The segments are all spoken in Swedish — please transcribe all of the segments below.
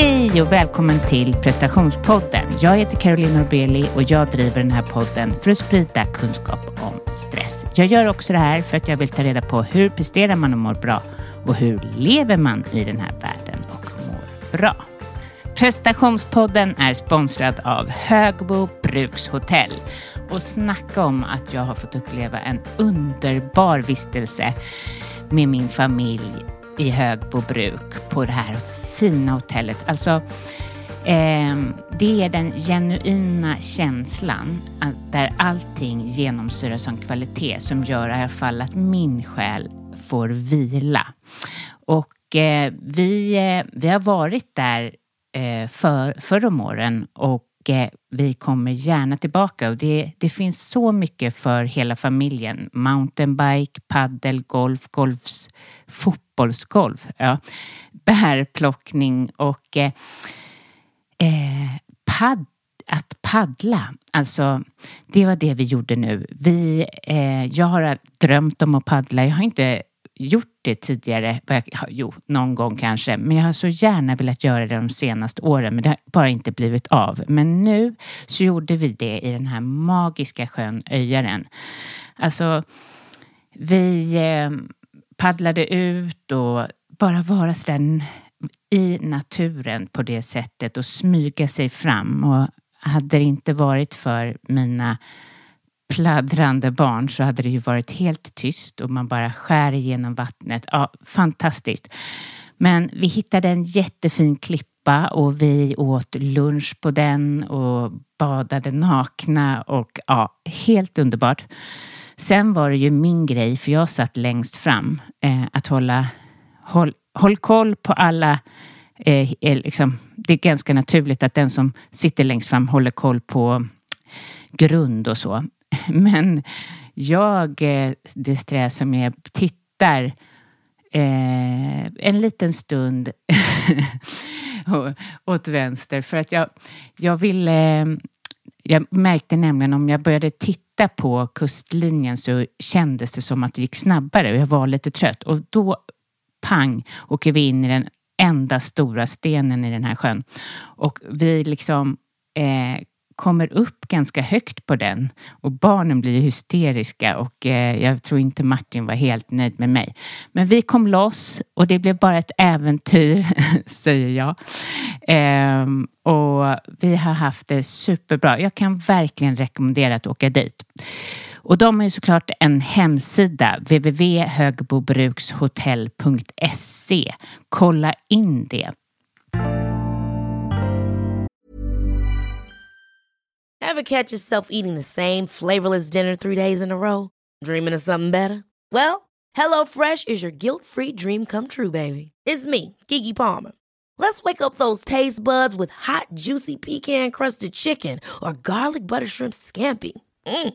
Hej och välkommen till prestationspodden. Jag heter Caroline Norbeli och jag driver den här podden för att sprida kunskap om stress. Jag gör också det här för att jag vill ta reda på hur presterar man och mår bra och hur lever man i den här världen och mår bra. Prestationspodden är sponsrad av Högbo Brukshotell och snacka om att jag har fått uppleva en underbar vistelse med min familj i Högbo bruk på det här fina hotellet. Alltså, eh, det är den genuina känslan där allting genomsyras av kvalitet som gör i alla fall att min själ får vila. Och eh, vi, eh, vi har varit där eh, för, förr om åren och eh, vi kommer gärna tillbaka och det, det finns så mycket för hela familjen. Mountainbike, paddel, golf, golfs, fotbollsgolf, ja, bärplockning och eh, eh, pad, att paddla. Alltså, det var det vi gjorde nu. Vi, eh, jag har drömt om att paddla. Jag har inte gjort det tidigare, jo, någon gång kanske, men jag har så gärna velat göra det de senaste åren, men det har bara inte blivit av. Men nu så gjorde vi det i den här magiska sjön Öjaren. Alltså, vi eh, paddlade ut och bara vara sådär i naturen på det sättet och smyga sig fram. Och hade det inte varit för mina pladdrande barn så hade det ju varit helt tyst och man bara skär igenom vattnet. Ja, fantastiskt. Men vi hittade en jättefin klippa och vi åt lunch på den och badade nakna och ja, helt underbart. Sen var det ju min grej, för jag satt längst fram, eh, att hålla håll, håll koll på alla eh, eh, liksom, det är ganska naturligt att den som sitter längst fram håller koll på grund och så. Men jag eh, strä som jag tittar eh, en liten stund åt vänster för att jag, jag ville eh, jag märkte nämligen om jag började titta på kustlinjen så kändes det som att det gick snabbare och jag var lite trött och då pang åker vi in i den enda stora stenen i den här sjön. Och vi liksom eh, kommer upp ganska högt på den och barnen blir hysteriska och eh, jag tror inte Martin var helt nöjd med mig. Men vi kom loss och det blev bara ett äventyr, säger jag. Eh, och vi har haft det superbra. Jag kan verkligen rekommendera att åka dit. Och de har ju såklart en hemsida, www.högbobrukshotell.se. Kolla in det. Have catch yourself eating the same flavorless dinner three days in a row? Dreaming of something better? Well, hello fresh is your guilt free dream come true baby. It's me, Gigi Palmer. Let's wake up those taste buds with hot juicy pecan crusted chicken or garlic butter shrimp scampi. Mm.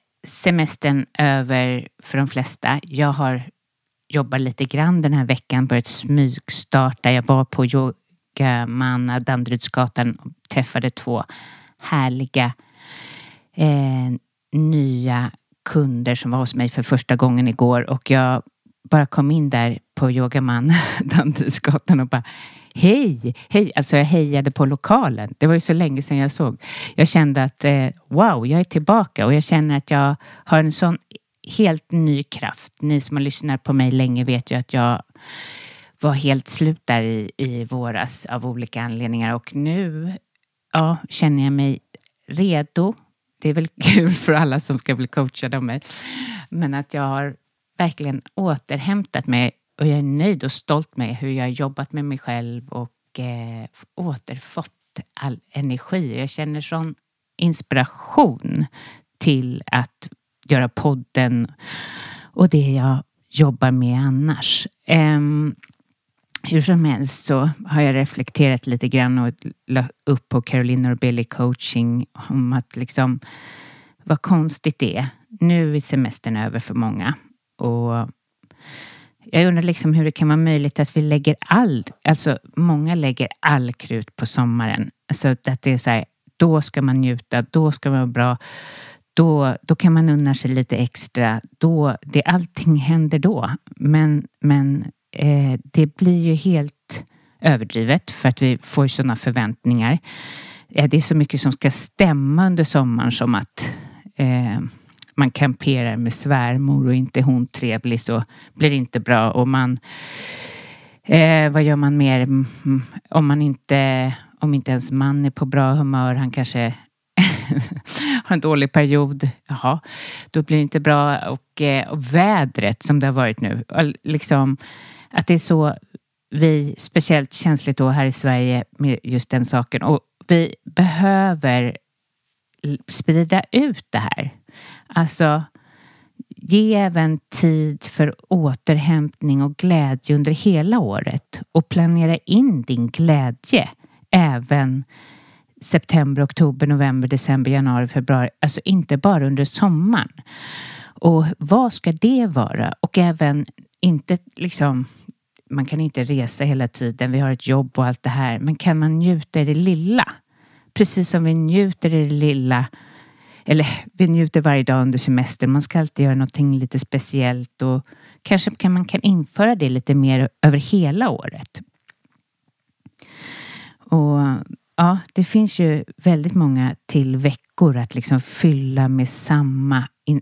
semestern över för de flesta. Jag har jobbat lite grann den här veckan, börjat smygstarta. Jag var på Yogamanna, Danderydsgatan och träffade två härliga eh, nya kunder som var hos mig för första gången igår och jag bara kom in där på Yogamana, Danderydsgatan och bara Hej, hej, alltså jag hejade på lokalen. Det var ju så länge sedan jag såg. Jag kände att eh, wow, jag är tillbaka och jag känner att jag har en sån helt ny kraft. Ni som har lyssnat på mig länge vet ju att jag var helt slut där i, i våras av olika anledningar och nu ja, känner jag mig redo. Det är väl kul för alla som ska bli coachade av mig. Men att jag har verkligen återhämtat mig och jag är nöjd och stolt med hur jag har jobbat med mig själv och eh, återfått all energi. Jag känner sån inspiration till att göra podden och det jag jobbar med annars. Um, hur som helst så har jag reflekterat lite grann och la upp på Caroline Norbelli coaching om att liksom vad konstigt det är. Nu är semestern över för många och jag undrar liksom hur det kan vara möjligt att vi lägger all, alltså många lägger all krut på sommaren. Alltså att det är så här, då ska man njuta, då ska man vara bra, då, då kan man unna sig lite extra. Då, det, allting händer då. Men, men eh, det blir ju helt överdrivet för att vi får sådana förväntningar. Eh, det är så mycket som ska stämma under sommaren som att eh, man kamperar med svärmor och inte hon trevlig så blir det inte bra och man eh, vad gör man mer mm, mm, om man inte om inte ens man är på bra humör, han kanske har en dålig period, jaha, då blir det inte bra. Och, eh, och vädret som det har varit nu, liksom att det är så vi, speciellt känsligt då här i Sverige med just den saken. Och vi behöver sprida ut det här. Alltså, ge även tid för återhämtning och glädje under hela året och planera in din glädje även september, oktober, november, december, januari, februari. Alltså inte bara under sommaren. Och vad ska det vara? Och även inte liksom man kan inte resa hela tiden, vi har ett jobb och allt det här, men kan man njuta i det lilla? Precis som vi njuter i det lilla, eller vi njuter varje dag under semestern, man ska alltid göra någonting lite speciellt och kanske kan man kan införa det lite mer över hela året. Och ja, det finns ju väldigt många till veckor att liksom fylla med samma in,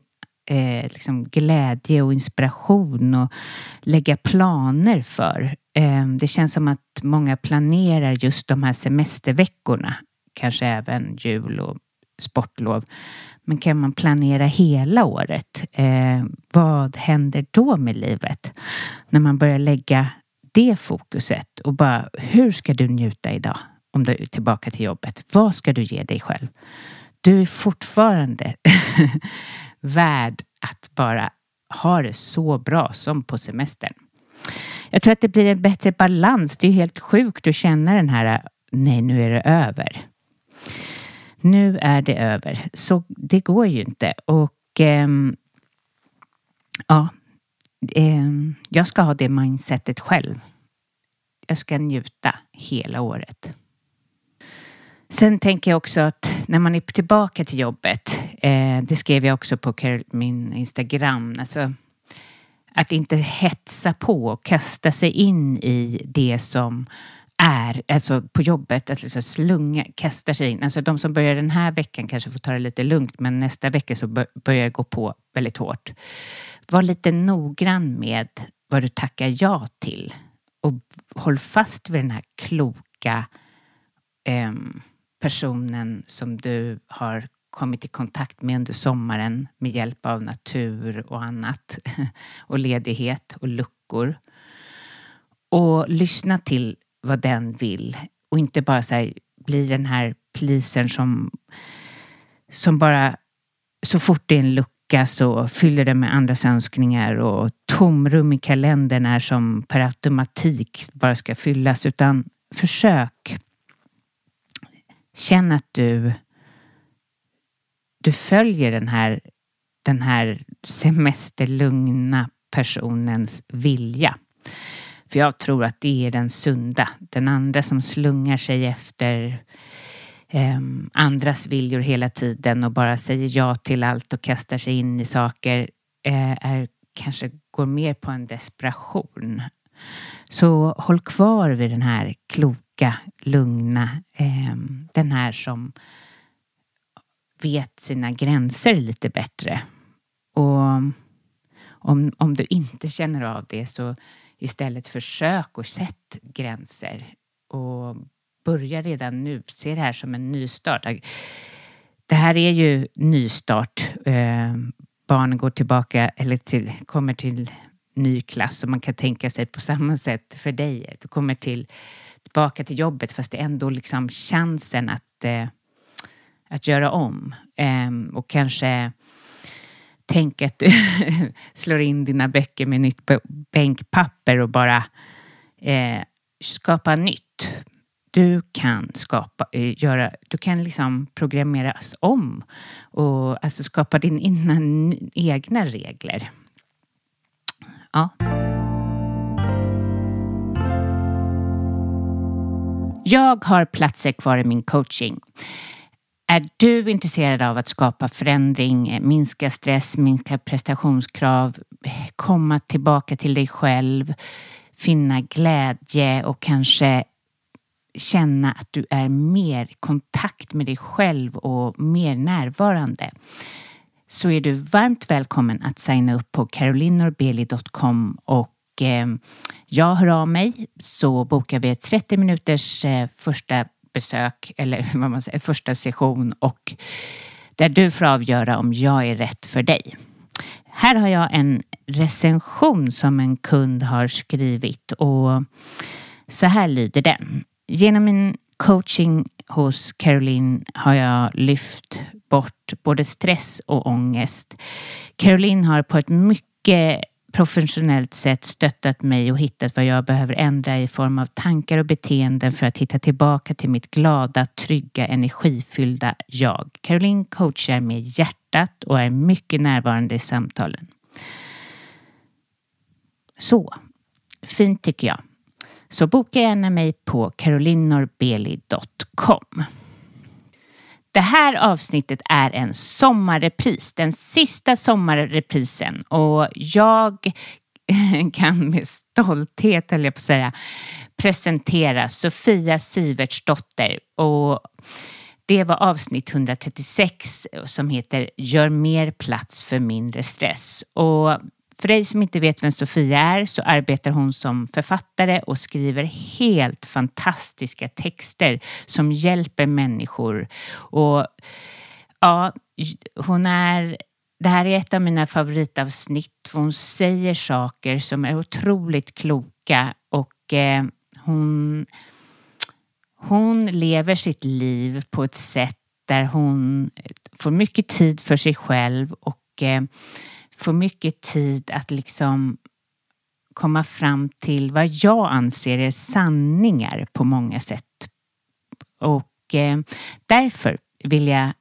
eh, liksom glädje och inspiration och lägga planer för. Eh, det känns som att många planerar just de här semesterveckorna, kanske även jul och sportlov. Men kan man planera hela året? Eh, vad händer då med livet? När man börjar lägga det fokuset och bara hur ska du njuta idag? om du är tillbaka till jobbet. Vad ska du ge dig själv? Du är fortfarande värd att bara ha det så bra som på semestern. Jag tror att det blir en bättre balans. Det är helt sjukt att känna den här, nej nu är det över. Nu är det över. Så det går ju inte. Och eh, ja, eh, jag ska ha det mindsetet själv. Jag ska njuta hela året. Sen tänker jag också att när man är tillbaka till jobbet, eh, det skrev jag också på min Instagram, alltså att inte hetsa på och kasta sig in i det som är, alltså på jobbet, alltså slunga, kasta sig in. Alltså de som börjar den här veckan kanske får ta det lite lugnt, men nästa vecka så börjar det gå på väldigt hårt. Var lite noggrann med vad du tackar ja till och håll fast vid den här kloka eh, personen som du har kommit i kontakt med under sommaren med hjälp av natur och annat och ledighet och luckor. Och lyssna till vad den vill. Och inte bara så här, bli den här pleasern som, som bara så fort det är en lucka så fyller den med andras önskningar och tomrum i kalendern är som per automatik bara ska fyllas. Utan försök. Känn att du, du följer den här, den här semesterlugna personens vilja. För jag tror att det är den sunda. Den andra som slungar sig efter eh, andras viljor hela tiden och bara säger ja till allt och kastar sig in i saker eh, är, kanske går mer på en desperation. Så håll kvar vid den här kloka, lugna, eh, den här som vet sina gränser lite bättre. Och om, om du inte känner av det så istället försök och sätt gränser och börja redan nu. Se det här som en nystart. Det här är ju nystart. Eh, barnen går tillbaka eller till, kommer till ny klass och man kan tänka sig på samma sätt för dig. Du kommer till, tillbaka till jobbet fast det är ändå liksom chansen att, eh, att göra om eh, och kanske tänk att du slår in dina böcker med nytt bänkpapper och bara eh, skapa nytt. Du kan skapa, eh, göra, du kan liksom programmeras om och alltså skapa dina egna regler. Ja. Jag har platser kvar i min coaching. Är du intresserad av att skapa förändring, eh, minska stress, minska prestationskrav, eh, komma tillbaka till dig själv, finna glädje och kanske känna att du är mer i kontakt med dig själv och mer närvarande så är du varmt välkommen att signa upp på carolinorbeli.com och eh, jag hör av mig så bokar vi ett 30 minuters eh, första besök eller vad man säger, första session och där du får avgöra om jag är rätt för dig. Här har jag en recension som en kund har skrivit och så här lyder den. Genom min coaching hos Caroline har jag lyft bort både stress och ångest. Caroline har på ett mycket professionellt sätt stöttat mig och hittat vad jag behöver ändra i form av tankar och beteenden för att hitta tillbaka till mitt glada, trygga, energifyllda jag. Caroline coachar med hjärtat och är mycket närvarande i samtalen. Så, fint tycker jag. Så boka gärna mig på carolinnorbeli.com. Det här avsnittet är en sommarrepris, den sista sommarreprisen och jag kan med stolthet, höll jag på att säga, presentera Sofia Sivertsdotter och det var avsnitt 136 eh, som heter Gör mer plats för mindre stress. Och för dig som inte vet vem Sofia är så arbetar hon som författare och skriver helt fantastiska texter som hjälper människor. Och ja, hon är det här är ett av mina favoritavsnitt. för Hon säger saker som är otroligt kloka och eh, hon, hon lever sitt liv på ett sätt där hon eh, får mycket tid för sig själv och eh, får mycket tid att liksom komma fram till vad jag anser är sanningar på många sätt. Och eh, därför vill jag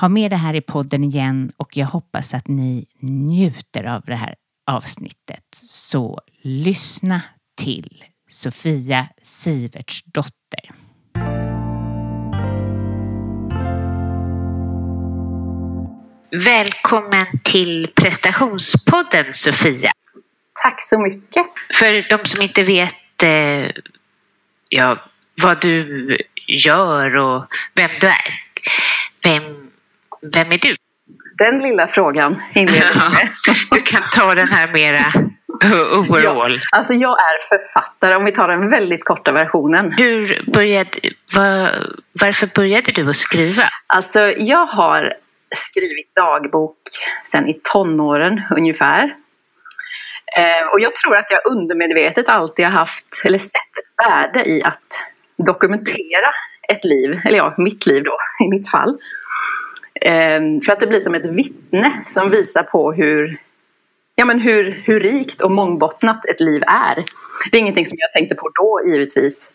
ha med det här i podden igen och jag hoppas att ni njuter av det här avsnittet. Så lyssna till Sofia Sivertsdotter. Välkommen till prestationspodden Sofia. Tack så mycket. För de som inte vet eh, ja, vad du gör och vem du är. Vem, vem är du? Den lilla frågan inleder med. du kan ta den här mera overall. Ja, alltså jag är författare om vi tar den väldigt korta versionen. Hur började, var, varför började du att skriva? Alltså jag har skrivit dagbok sen i tonåren ungefär. Eh, och jag tror att jag undermedvetet alltid har haft, eller sett ett värde i att dokumentera ett liv, eller ja, mitt liv då, i mitt fall. Ehm, för att det blir som ett vittne som visar på hur, ja, men hur, hur rikt och mångbottnat ett liv är. Det är ingenting som jag tänkte på då givetvis.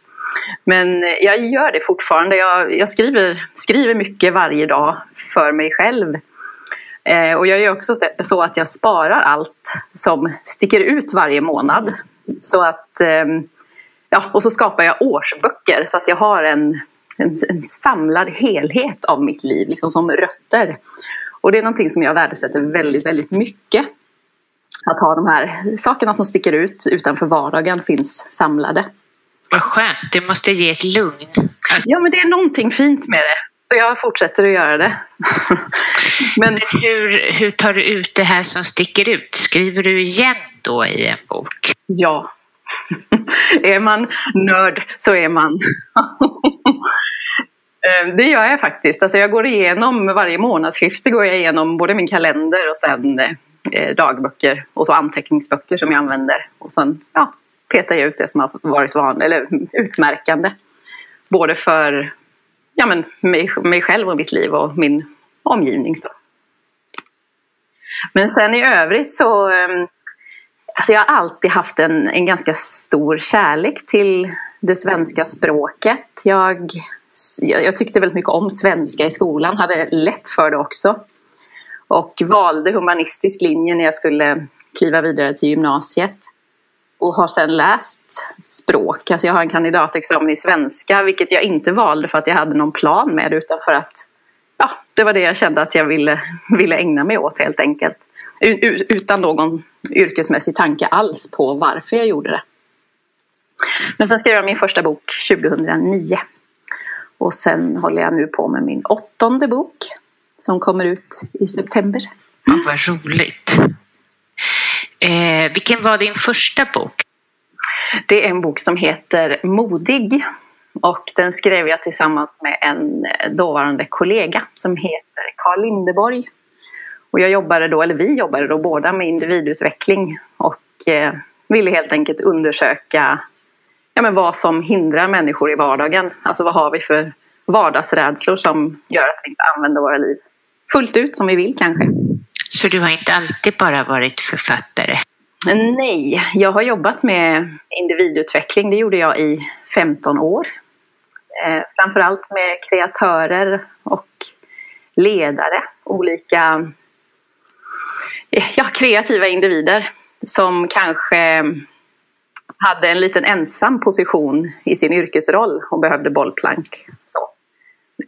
Men eh, jag gör det fortfarande. Jag, jag skriver, skriver mycket varje dag för mig själv. Eh, och jag gör också så att jag sparar allt som sticker ut varje månad. Så att, eh, ja, och så skapar jag årsböcker så att jag har en, en, en samlad helhet av mitt liv, liksom som rötter. Och det är någonting som jag värdesätter väldigt, väldigt mycket. Att ha de här sakerna som sticker ut utanför vardagen finns samlade. Vad skönt, det måste ge ett lugn. Ja, men det är någonting fint med det. Så jag fortsätter att göra det. men men hur, hur tar du ut det här som sticker ut? Skriver du igen då i en bok? Ja. är man nörd så är man. Eh, det gör jag faktiskt. Alltså jag går igenom varje månadsskifte går jag igenom både min kalender och sen eh, dagböcker och så anteckningsböcker som jag använder. Och sen ja, petar jag ut det som har varit van, eller utmärkande. Både för ja, men mig, mig själv och mitt liv och min omgivning. Så. Men sen i övrigt så ehm, Alltså jag har alltid haft en, en ganska stor kärlek till det svenska språket. Jag, jag tyckte väldigt mycket om svenska i skolan, hade lätt för det också. Och valde humanistisk linje när jag skulle kliva vidare till gymnasiet och har sedan läst språk. Alltså jag har en kandidatexamen i svenska vilket jag inte valde för att jag hade någon plan med utan för att ja, det var det jag kände att jag ville, ville ägna mig åt helt enkelt. Utan någon yrkesmässig tanke alls på varför jag gjorde det. Men sen skrev jag min första bok 2009. Och sen håller jag nu på med min åttonde bok som kommer ut i september. Ja, vad roligt. Eh, vilken var din första bok? Det är en bok som heter Modig. Och den skrev jag tillsammans med en dåvarande kollega som heter Carl Lindeborg. Och jag jobbade då, eller vi jobbade då båda med individutveckling och eh, ville helt enkelt undersöka ja, men vad som hindrar människor i vardagen. Alltså vad har vi för vardagsrädslor som gör att vi inte använder våra liv fullt ut som vi vill kanske. Så du har inte alltid bara varit författare? Nej, jag har jobbat med individutveckling. Det gjorde jag i 15 år. Eh, framförallt med kreatörer och ledare. Olika ja, kreativa individer som kanske hade en liten ensam position i sin yrkesroll och behövde bollplank. Så.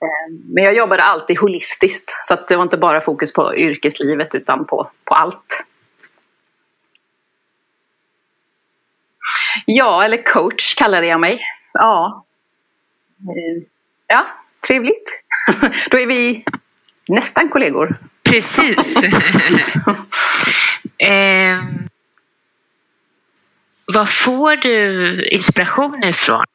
Eh, men jag jobbade alltid holistiskt så att det var inte bara fokus på yrkeslivet utan på, på allt. Ja, eller coach kallade jag mig. Ja, eh, ja trevligt. Då är vi nästan kollegor. Precis. eh, var får du inspiration ifrån?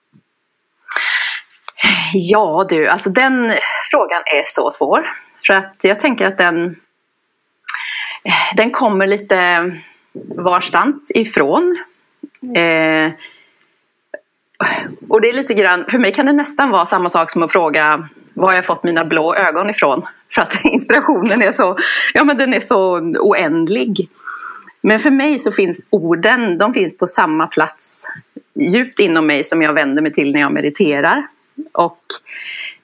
Ja du, alltså den frågan är så svår. För att jag tänker att den, den kommer lite varstans ifrån. Eh, och det är lite grann, för mig kan det nästan vara samma sak som att fråga var har jag fått mina blå ögon ifrån? För att inspirationen är så, ja men den är så oändlig. Men för mig så finns orden, de finns på samma plats djupt inom mig som jag vänder mig till när jag mediterar. Och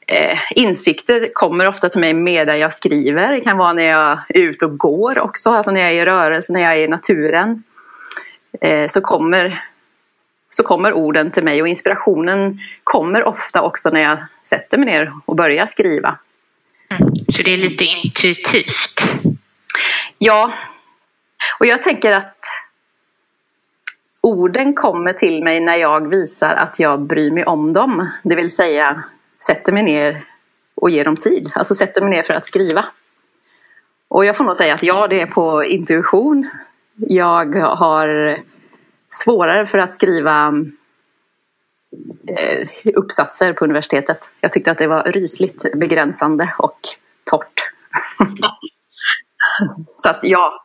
eh, insikter kommer ofta till mig medan jag skriver. Det kan vara när jag är ute och går också, alltså när jag är i rörelse, när jag är i naturen. Eh, så, kommer, så kommer orden till mig och inspirationen kommer ofta också när jag sätter mig ner och börjar skriva. Mm. Så det är lite intuitivt? Ja, och jag tänker att orden kommer till mig när jag visar att jag bryr mig om dem. Det vill säga sätter mig ner och ger dem tid. Alltså sätter mig ner för att skriva. Och jag får nog säga att ja, det är på intuition. Jag har svårare för att skriva eh, uppsatser på universitetet. Jag tyckte att det var rysligt begränsande och torrt. Så att ja,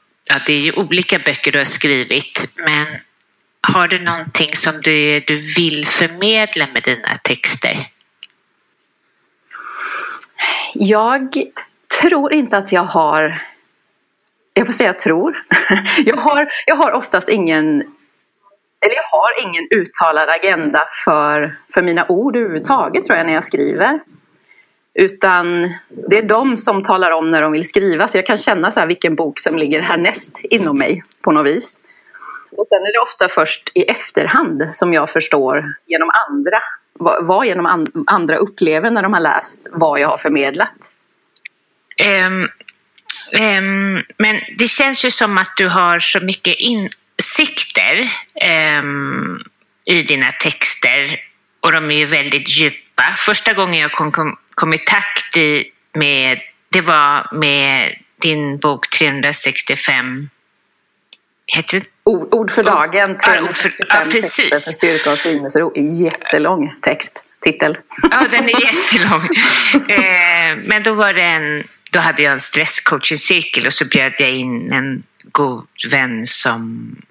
ja, det är ju olika böcker du har skrivit, men har du någonting som du, du vill förmedla med dina texter? Jag tror inte att jag har jag får säga tror. Jag har, jag har oftast ingen eller jag har ingen uttalad agenda för, för mina ord överhuvudtaget tror jag när jag skriver. Utan det är de som talar om när de vill skriva. Så jag kan känna så här vilken bok som ligger härnäst inom mig på något vis. Och sen är det ofta först i efterhand som jag förstår genom andra. Vad, vad genom and, andra upplever när de har läst vad jag har förmedlat. Um, um, men det känns ju som att du har så mycket insikter um, i dina texter. Och de är ju väldigt djupa. Första gången jag kom, kom kom i takt i med, det var med din bok 365 Heter det? Ord, ord för dagen, 365 ja, texter för styrka och sinnesro. Jättelång text, titel. Ja, den är jättelång. eh, men då var det en, då hade jag en stresscoaching-cirkel och så bjöd jag in en god vän som ja,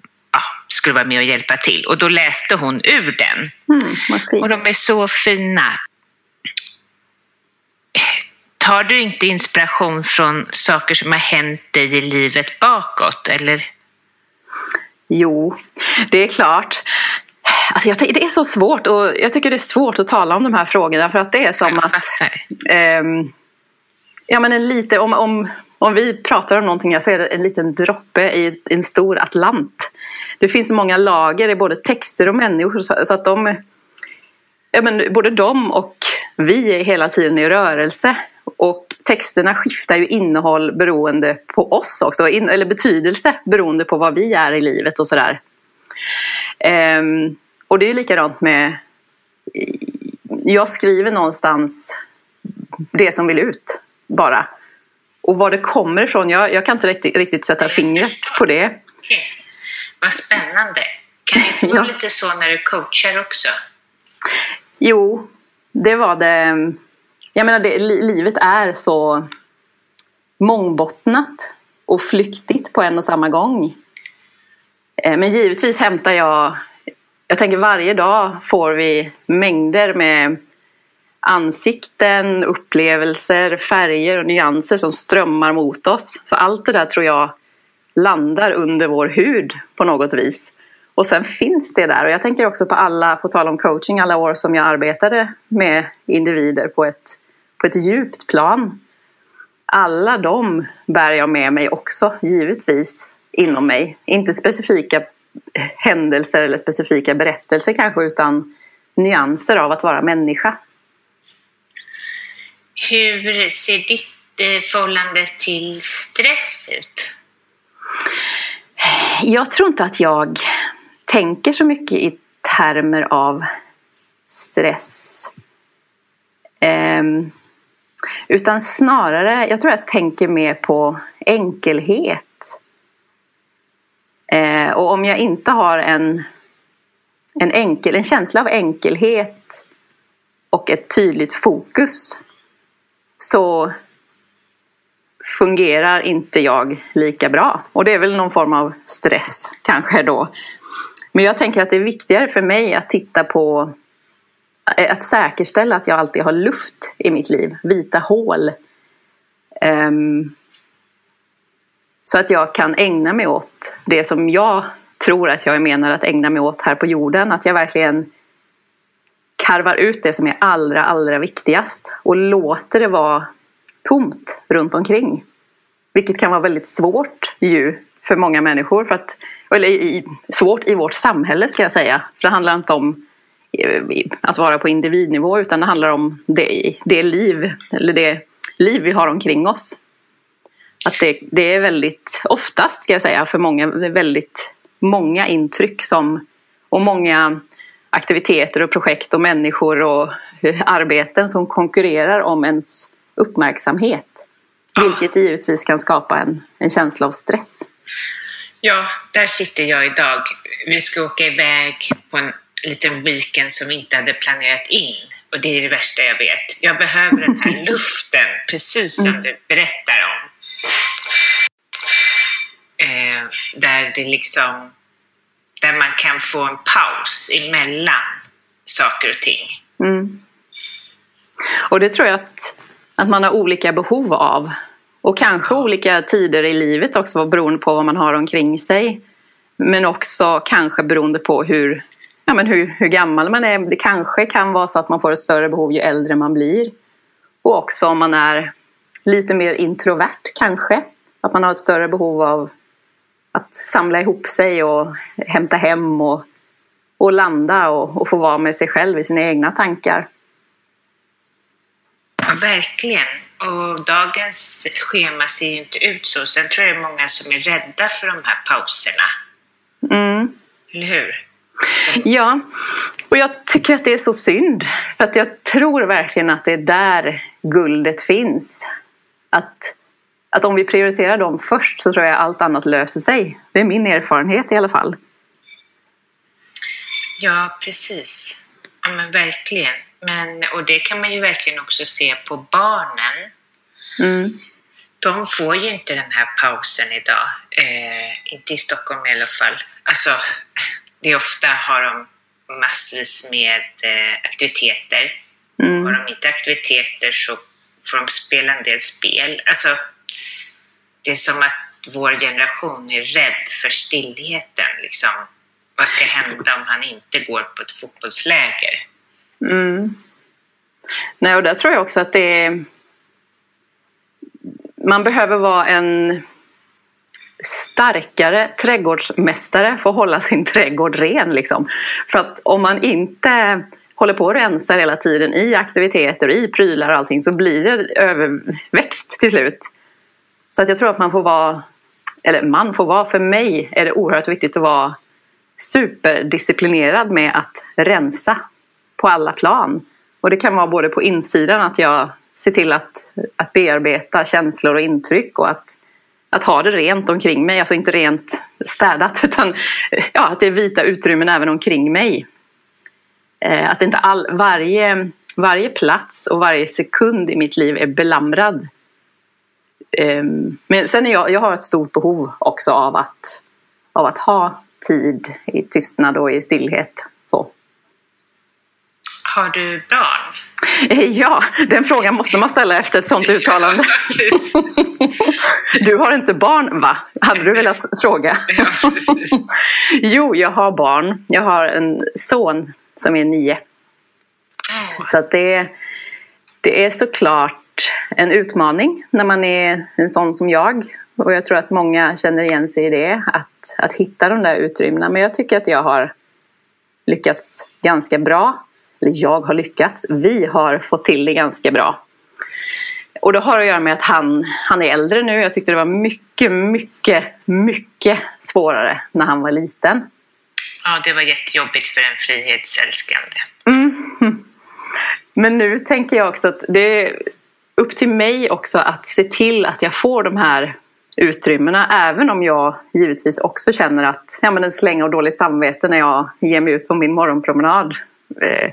skulle vara med och hjälpa till. Och då läste hon ur den. Mm, och de är så fina. Tar du inte inspiration från saker som har hänt dig i livet bakåt, eller? Jo, det är klart. Alltså jag, det är så svårt och jag tycker det är svårt att tala om de här frågorna för att det är som att... Eh, ja men en lite, om, om, om vi pratar om någonting så är det en liten droppe i en stor atlant. Det finns så många lager i både texter och människor så att de... Ja men både de och vi är hela tiden i rörelse. Och texterna skiftar ju innehåll beroende på oss också, eller betydelse beroende på vad vi är i livet och sådär. Um, och det är ju likadant med, jag skriver någonstans det som vill ut bara. Och var det kommer ifrån, jag, jag kan inte riktigt, riktigt sätta fingret på det. Vad spännande. Kan det inte vara lite så när du coachar också? Jo, det var det jag menar, det, livet är så mångbottnat och flyktigt på en och samma gång. Eh, men givetvis hämtar jag, jag tänker varje dag får vi mängder med ansikten, upplevelser, färger och nyanser som strömmar mot oss. Så allt det där tror jag landar under vår hud på något vis. Och sen finns det där och jag tänker också på alla, på tal om coaching, alla år som jag arbetade med individer på ett på ett djupt plan. Alla de bär jag med mig också, givetvis, inom mig. Inte specifika händelser eller specifika berättelser kanske, utan nyanser av att vara människa. Hur ser ditt eh, förhållande till stress ut? Jag tror inte att jag tänker så mycket i termer av stress. Um, utan snarare, jag tror jag tänker mer på enkelhet. Eh, och om jag inte har en, en, enkel, en känsla av enkelhet och ett tydligt fokus så fungerar inte jag lika bra. Och det är väl någon form av stress kanske då. Men jag tänker att det är viktigare för mig att titta på att säkerställa att jag alltid har luft i mitt liv, vita hål. Um, så att jag kan ägna mig åt det som jag tror att jag är menad att ägna mig åt här på jorden. Att jag verkligen karvar ut det som är allra, allra viktigast och låter det vara tomt runt omkring. Vilket kan vara väldigt svårt ju för många människor. För att, eller i, svårt i vårt samhälle ska jag säga. För det handlar inte om eh, att vara på individnivå utan det handlar om det, det liv, eller det liv vi har omkring oss. Att det, det är väldigt, oftast ska jag säga, för många, väldigt många intryck som, och många aktiviteter och projekt och människor och eh, arbeten som konkurrerar om ens uppmärksamhet. Vilket givetvis kan skapa en, en känsla av stress. Ja, där sitter jag idag. Vi ska åka iväg på en liten weekend som vi inte hade planerat in. Och det är det värsta jag vet. Jag behöver den här luften, precis som mm. du berättar om. Eh, där det liksom där man kan få en paus emellan saker och ting. Mm. Och det tror jag att, att man har olika behov av. Och kanske olika tider i livet också beroende på vad man har omkring sig. Men också kanske beroende på hur, ja, men hur, hur gammal man är. Det kanske kan vara så att man får ett större behov ju äldre man blir. Och också om man är lite mer introvert kanske. Att man har ett större behov av att samla ihop sig och hämta hem och, och landa och, och få vara med sig själv i sina egna tankar. Ja, verkligen. Och dagens schema ser ju inte ut så. Sen tror jag det är många som är rädda för de här pauserna. Mm. Eller hur? Ja, och jag tycker att det är så synd. För att jag tror verkligen att det är där guldet finns. Att att om vi prioriterar dem först så tror jag allt annat löser sig. Det är min erfarenhet i alla fall. Ja, precis. Men verkligen. Men, och det kan man ju verkligen också se på barnen. Mm. De får ju inte den här pausen idag. Eh, inte i Stockholm i alla fall. Alltså, det är ofta har de massvis med eh, aktiviteter. Mm. Har de inte aktiviteter så får de spela en del spel. Alltså, det är som att vår generation är rädd för stillheten. Liksom. Vad ska hända om han inte går på ett fotbollsläger? Mm. Nej, och där tror jag också att det är... Man behöver vara en starkare trädgårdsmästare för att hålla sin trädgård ren. Liksom. För att om man inte håller på och rensar hela tiden i aktiviteter, i prylar och allting så blir det överväxt till slut. Så att jag tror att man får vara, eller man får vara, för mig är det oerhört viktigt att vara superdisciplinerad med att rensa på alla plan. Och det kan vara både på insidan att jag ser till att, att bearbeta känslor och intryck och att, att ha det rent omkring mig, alltså inte rent städat utan ja, att det är vita utrymmen även omkring mig. Eh, att inte all, varje, varje plats och varje sekund i mitt liv är belamrad Eh, men sen är jag, jag har ett stort behov också av att, av att ha tid i tystnad och i stillhet. Så. Har du barn? Ja, den frågan måste man ställa efter ett sånt uttalande. du har inte barn va? Hade du velat fråga? jo, jag har barn. Jag har en son som är nio. Så att det, det är såklart en utmaning när man är en sån som jag. Och jag tror att många känner igen sig i det, att, att hitta de där utrymmena. Men jag tycker att jag har lyckats ganska bra. Eller jag har lyckats, vi har fått till det ganska bra. Och det har att göra med att han, han är äldre nu. Jag tyckte det var mycket, mycket, mycket svårare när han var liten. Ja, det var jättejobbigt för en frihetsälskande. Mm. Men nu tänker jag också att det upp till mig också att se till att jag får de här utrymmena. Även om jag givetvis också känner att ja, men en släng av dåligt samvete när jag ger mig ut på min morgonpromenad. Eh,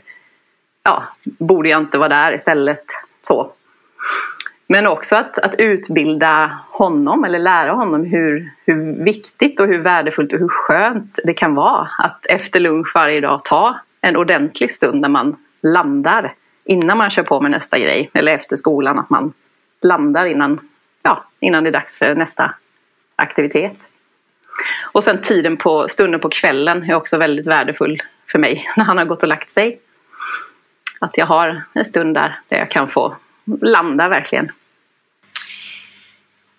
ja, borde jag inte vara där istället. Så. Men också att, att utbilda honom eller lära honom hur, hur viktigt och hur värdefullt och hur skönt det kan vara att efter lunch varje dag ta en ordentlig stund när man landar innan man kör på med nästa grej eller efter skolan att man landar innan, ja, innan det är dags för nästa aktivitet. Och sen tiden på stunden på kvällen är också väldigt värdefull för mig när han har gått och lagt sig. Att jag har en stund där, där jag kan få landa verkligen.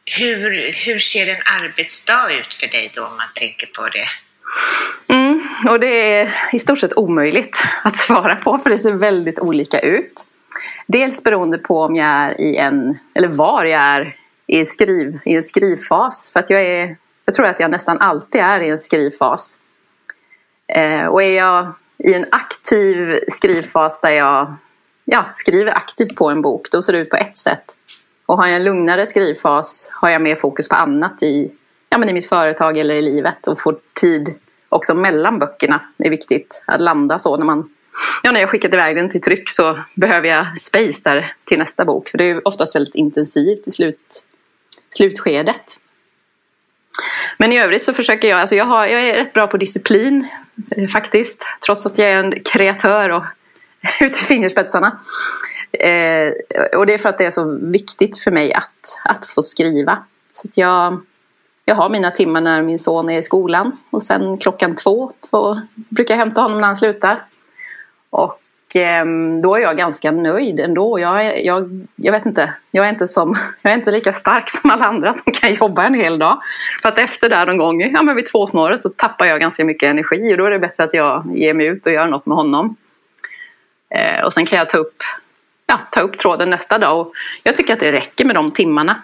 Hur, hur ser en arbetsdag ut för dig då om man tänker på det? Mm, och det är i stort sett omöjligt att svara på för det ser väldigt olika ut. Dels beroende på om jag är i en, eller var jag är i, skriv, i en skrivfas. För att jag, är, jag tror att jag nästan alltid är i en skrivfas. Eh, och är jag i en aktiv skrivfas där jag ja, skriver aktivt på en bok, då ser det ut på ett sätt. Och har jag en lugnare skrivfas har jag mer fokus på annat i, ja, men i mitt företag eller i livet och får tid också mellan böckerna. Det är viktigt att landa så när man Ja, när jag skickat iväg den till tryck så behöver jag space där till nästa bok. För det är oftast väldigt intensivt i slut, slutskedet. Men i övrigt så försöker jag, alltså jag, har, jag är rätt bra på disciplin eh, faktiskt. Trots att jag är en kreatör och ut i fingerspetsarna. Eh, och det är för att det är så viktigt för mig att, att få skriva. Så att jag, jag har mina timmar när min son är i skolan och sen klockan två så brukar jag hämta honom när han slutar. Och eh, då är jag ganska nöjd ändå. Jag, jag, jag vet inte, jag är inte, som, jag är inte lika stark som alla andra som kan jobba en hel dag. För att efter där någon gång, ja men vid tvåsnåret så tappar jag ganska mycket energi och då är det bättre att jag ger mig ut och gör något med honom. Eh, och sen kan jag ta upp, ja, ta upp tråden nästa dag. Och jag tycker att det räcker med de timmarna.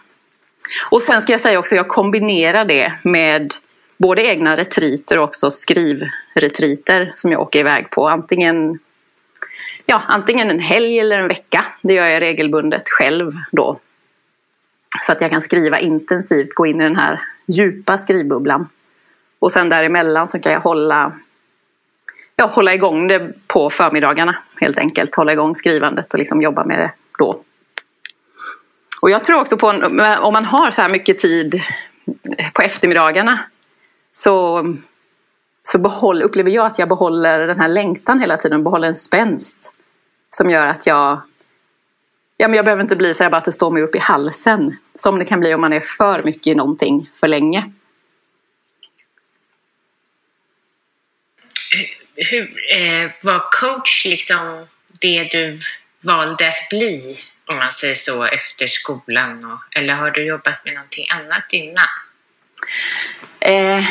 Och sen ska jag säga också, jag kombinerar det med både egna retriter och också skrivretriter som jag åker iväg på. Antingen, ja, antingen en helg eller en vecka. Det gör jag regelbundet själv då. Så att jag kan skriva intensivt, gå in i den här djupa skrivbubblan. Och sen däremellan så kan jag hålla ja, hålla igång det på förmiddagarna helt enkelt. Hålla igång skrivandet och liksom jobba med det då. Och jag tror också på om man har så här mycket tid på eftermiddagarna så, så behåll, upplever jag att jag behåller den här längtan hela tiden, behåller en spänst som gör att jag Ja, men jag behöver inte bli så här bara att det står mig upp i halsen som det kan bli om man är för mycket i någonting för länge. hur, eh, var coach liksom det du valde att bli, om man säger så, efter skolan? Och, eller har du jobbat med någonting annat innan? Eh,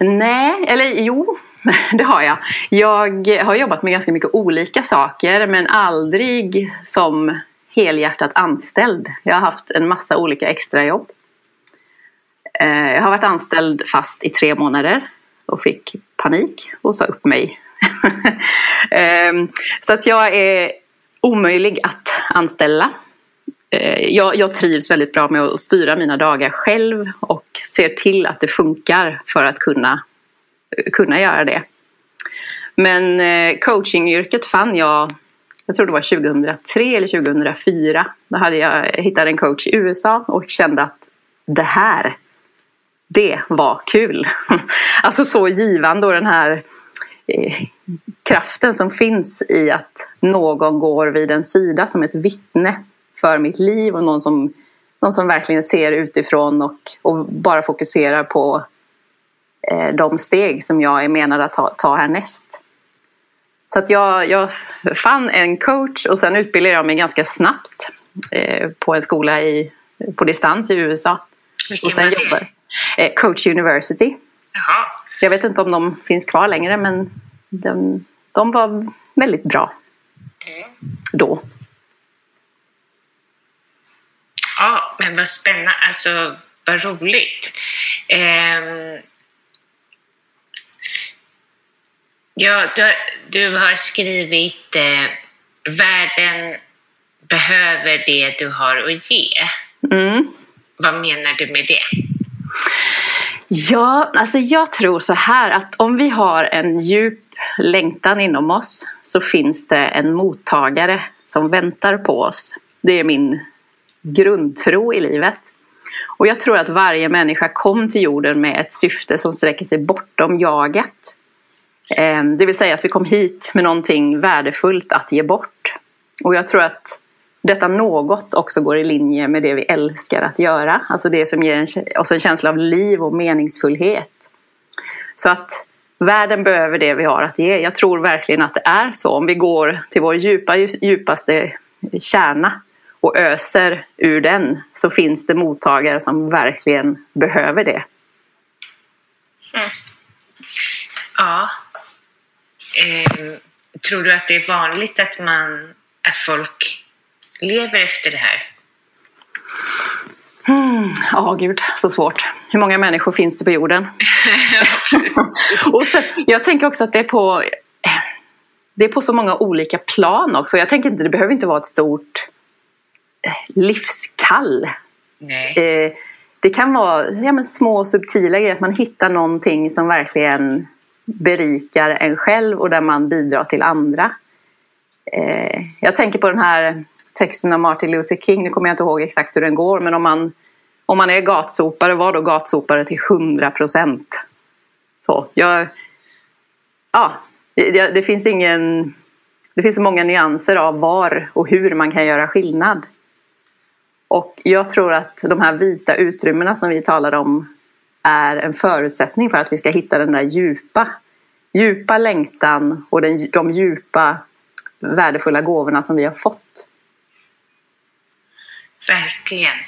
nej, eller jo, det har jag. Jag har jobbat med ganska mycket olika saker men aldrig som helhjärtat anställd. Jag har haft en massa olika extrajobb. Eh, jag har varit anställd fast i tre månader och fick panik och sa upp mig. Eh, så att jag är omöjlig att anställa. Eh, jag, jag, trivs väldigt bra med att styra mina dagar själv och ser till att det funkar för att kunna, eh, kunna göra det. Men eh, coachingyrket fann jag, jag tror det var 2003 eller 2004. Då hade jag hittat en coach i USA och kände att det här det var kul. Alltså så givande och den här kraften som finns i att någon går vid en sida som ett vittne för mitt liv och någon som, någon som verkligen ser utifrån och, och bara fokuserar på eh, de steg som jag är menad att ta, ta härnäst. Så att jag, jag fann en coach och sen utbildade jag mig ganska snabbt eh, på en skola i, på distans i USA. Vilken och sen var det? jobbar, eh, Coach University. Jaha. Jag vet inte om de finns kvar längre men de, de var väldigt bra Mm. då. Ja, men vad spännande. Alltså, vad roligt. Ehm, ja, du, har, du har skrivit eh, Världen behöver det du har att ge. Mm. Vad menar du med det? Ja, alltså jag tror så här att om vi har en djup längtan inom oss så finns det en mottagare som väntar på oss. Det är min grundtro i livet. Och jag tror att varje människa kom till jorden med ett syfte som sträcker sig bortom jaget. Ehm, det vill säga att vi kom hit med någonting värdefullt att ge bort. Och jag tror att detta något också går i linje med det vi älskar att göra. Alltså det som ger oss en känsla av liv och meningsfullhet. Så att världen behöver det vi har att ge. Jag tror verkligen att det är så. Om vi går till vår djupa, djupaste kärna och öser ur den så finns det mottagare som verkligen behöver det. Mm. Ja. Eh, tror du att det är vanligt att, man, att folk lever efter det här? Mm, ja, mm. oh, gud, så svårt. Hur många människor finns det på jorden? och sen, jag tänker också att det är på det är på så många olika plan också. Jag tänker inte, det behöver inte vara ett stort eh, livskall. Eh, det kan vara ja, men små subtila grejer, att man hittar någonting som verkligen berikar en själv och där man bidrar till andra. Eh, jag tänker på den här texten av Martin Luther King, nu kommer jag inte ihåg exakt hur den går, men om man, om man är gatsopare, var då gatsopare till 100 procent. Så, jag, ja, det, det, finns ingen... Det finns så många nyanser av var och hur man kan göra skillnad. Och jag tror att de här vita utrymmena som vi talade om är en förutsättning för att vi ska hitta den där djupa, djupa längtan och den, de djupa värdefulla gåvorna som vi har fått. Verkligen.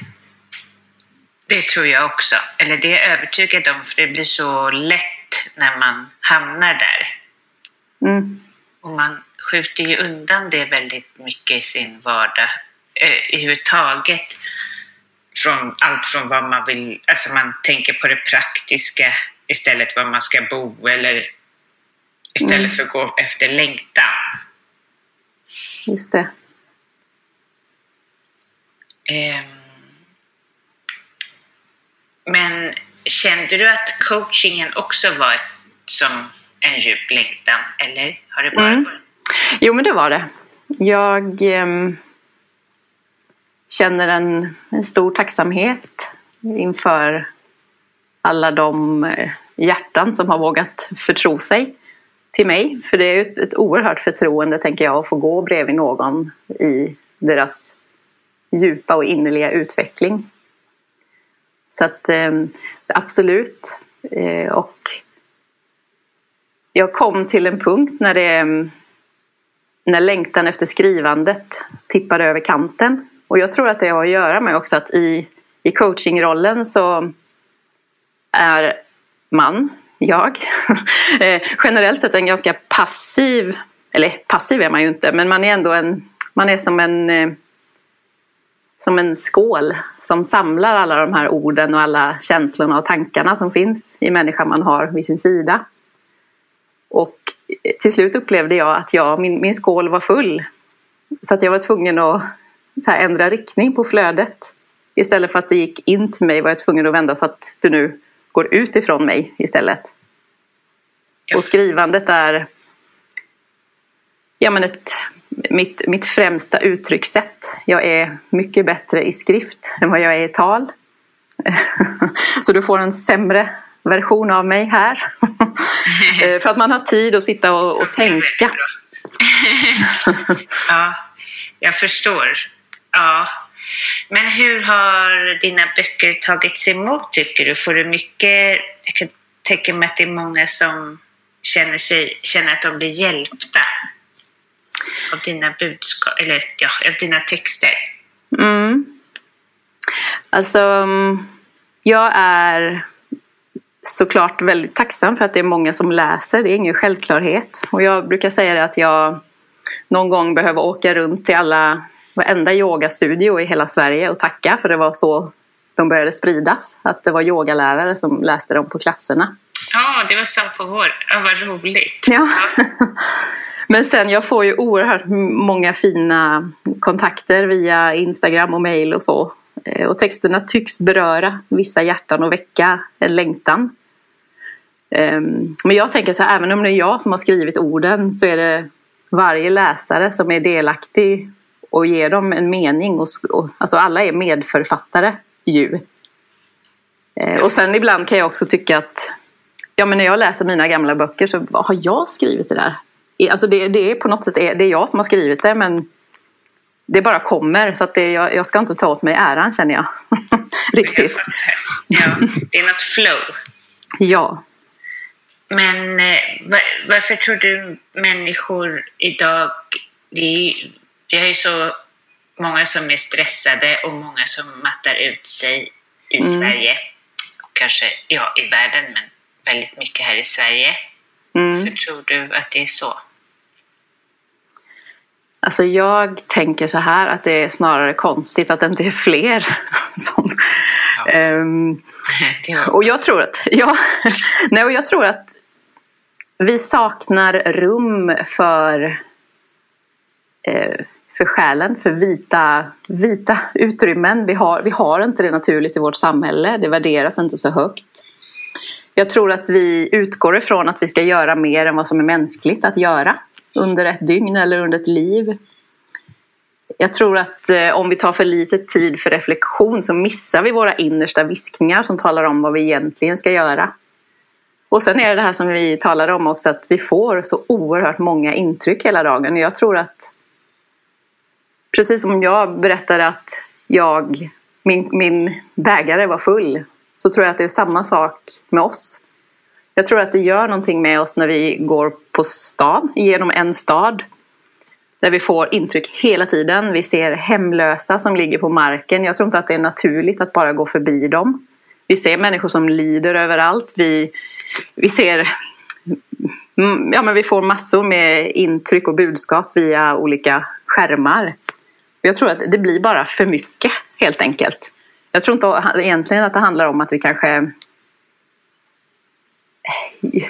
Det tror jag också. Eller det är jag övertygad om, för det blir så lätt när man hamnar där. Mm. Och man skjuter ju undan det väldigt mycket i sin vardag eh, överhuvudtaget. Från allt från vad man vill, alltså man tänker på det praktiska istället var man ska bo eller istället mm. för att gå efter längtan. Just det. Eh, men kände du att coachingen också var som en djup längtan, eller har det bara mm. varit? Jo, men det var det. Jag eh, känner en, en stor tacksamhet inför alla de eh, hjärtan som har vågat förtro sig till mig. För det är ett, ett oerhört förtroende, tänker jag, att få gå bredvid någon i deras djupa och innerliga utveckling. Så att eh, absolut. Eh, och jag kom till en punkt när det ehm, när längtan efter skrivandet tippade över kanten. Och jag tror att det har att göra med också att i, i coachingrollen så är man, jag, eh, generellt sett en ganska passiv, eller passiv är man ju inte, men man är ändå en, man är som en eh, som en skål som samlar alla de här orden och alla känslorna och tankarna som finns i människan man har vid sin sida. Och till slut upplevde jag att jag, min, min skål var full. Så att jag var tvungen att här, ändra riktning på flödet. Istället för att det gick in till mig var jag tvungen att vända så att det nu går ut ifrån mig istället. Och skrivandet är ja, men ett, mitt, mitt främsta uttryckssätt. Jag är mycket bättre i skrift än vad jag är i tal. så du får en sämre version av mig här. Eh, för att man har tid att sitta och, och tänka. ja, jag förstår. Ja. Men hur har dina böcker tagits emot tycker du? Får du mycket... Jag kan tänka mig att det är många som känner, sig, känner att de blir hjälpta av dina budskap, eller ja, av dina texter. Mm. Alltså, jag är såklart väldigt tacksam för att det är många som läser. Det är ingen självklarhet. Och jag brukar säga att jag någon gång behöver åka runt till alla, varenda yogastudio i hela Sverige och tacka för det var så de började spridas. Att det var yogalärare som läste dem på klasserna. Ja, det var som på vår. Ja, vad roligt. Ja. Men sen jag får ju oerhört många fina kontakter via Instagram och mail och så. Eh, och texterna tycks beröra vissa hjärtan och väcka en längtan. Ehm, men jag tänker så här, även om det är jag som har skrivit orden så är det varje läsare som är delaktig och ger dem en mening. Och, och, alltså alla är medförfattare ju. Eh, och sen ibland kan jag också tycka att ja, men när jag läser mina gamla böcker så har jag skrivit det där? Alltså det, det är på något sätt det är jag som har skrivit det men det bara kommer så att det, jag, jag ska inte ta åt mig äran känner jag. Riktigt. Jag ja, det är något flow. Ja. Men eh, var, varför tror du människor idag, det är, det är ju så många som är stressade och många som mattar ut sig i mm. Sverige. Och kanske ja, i världen, men väldigt mycket här i Sverige. Mm. Varför tror du att det är så? Alltså jag tänker så här att det är snarare konstigt att det inte är fler. Som, ja. um, och jag tror att, ja, nej, och jag tror att vi saknar rum för, eh, för själen, för vita, vita utrymmen. Vi har, vi har inte det naturligt i vårt samhälle, det värderas inte så högt. Jag tror att vi utgår ifrån att vi ska göra mer än vad som är mänskligt att göra under ett dygn eller under ett liv. Jag tror att eh, om vi tar för lite tid för reflektion så missar vi våra innersta viskningar som talar om vad vi egentligen ska göra. Och sen är det det här som vi talade om också att vi får så oerhört många intryck hela dagen. Jag tror att precis som jag berättade att jag, min, min bägare var full så tror jag att det är samma sak med oss. Jag tror att det gör någonting med oss när vi går på stan, genom en stad. Där vi får intryck hela tiden. Vi ser hemlösa som ligger på marken. Jag tror inte att det är naturligt att bara gå förbi dem. Vi ser människor som lider överallt. Vi, vi ser mm, ja, men vi får massor med intryck och budskap via olika skärmar. Jag tror att det blir bara för mycket helt enkelt. Jag tror inte egentligen att det handlar om att vi kanske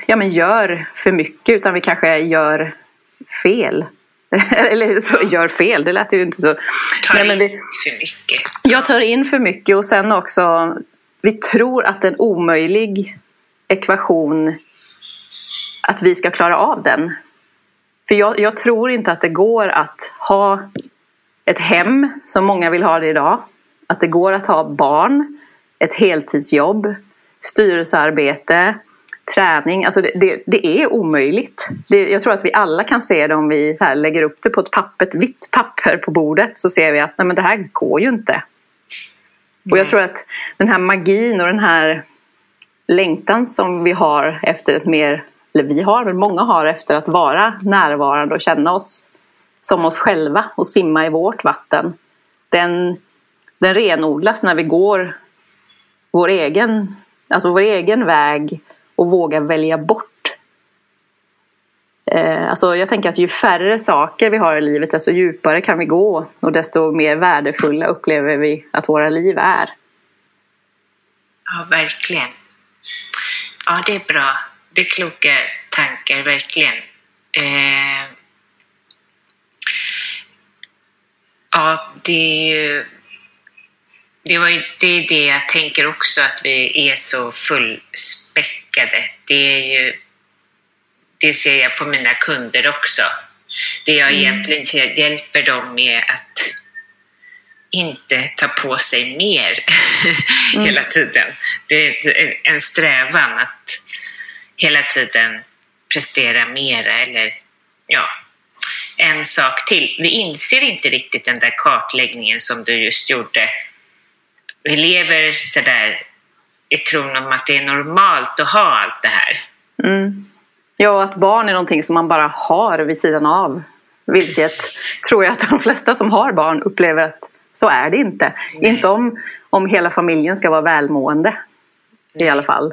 ja, men gör för mycket utan vi kanske gör fel. Eller så, gör fel, det lät ju inte så. Tar Nej, men vi, in för mycket. Jag tar in för mycket och sen också vi tror att en omöjlig ekvation att vi ska klara av den. För jag, jag tror inte att det går att ha ett hem som många vill ha det idag. Att det går att ha barn, ett heltidsjobb, styrelsearbete, träning. Alltså det, det, det är omöjligt. Det, jag tror att vi alla kan se det om vi så lägger upp det på ett, papper, ett vitt papper på bordet. Så ser vi att nej, men det här går ju inte. Och jag tror att den här magin och den här längtan som vi har efter ett mer, eller vi har, men många har efter att vara närvarande och känna oss som oss själva och simma i vårt vatten. Den, den renodlas när vi går vår egen, alltså vår egen väg och våga välja bort. Eh, alltså jag tänker att ju färre saker vi har i livet desto djupare kan vi gå och desto mer värdefulla upplever vi att våra liv är. Ja, verkligen. Ja, det är bra. Det är kloka tankar, verkligen. Eh, ja, det är ju det, var ju, det är det jag tänker också, att vi är så fullspäckade. Det är ju, det ser jag på mina kunder också. Det jag mm. egentligen hjälper dem med att inte ta på sig mer mm. hela tiden. Det är en strävan att hela tiden prestera mera eller ja, en sak till. Vi inser inte riktigt den där kartläggningen som du just gjorde vi lever sådär i tron om att det är normalt att ha allt det här. Mm. Ja, att barn är någonting som man bara har vid sidan av. Vilket tror jag att de flesta som har barn upplever att så är det inte. Nej. Inte om, om hela familjen ska vara välmående. Nej. I alla fall.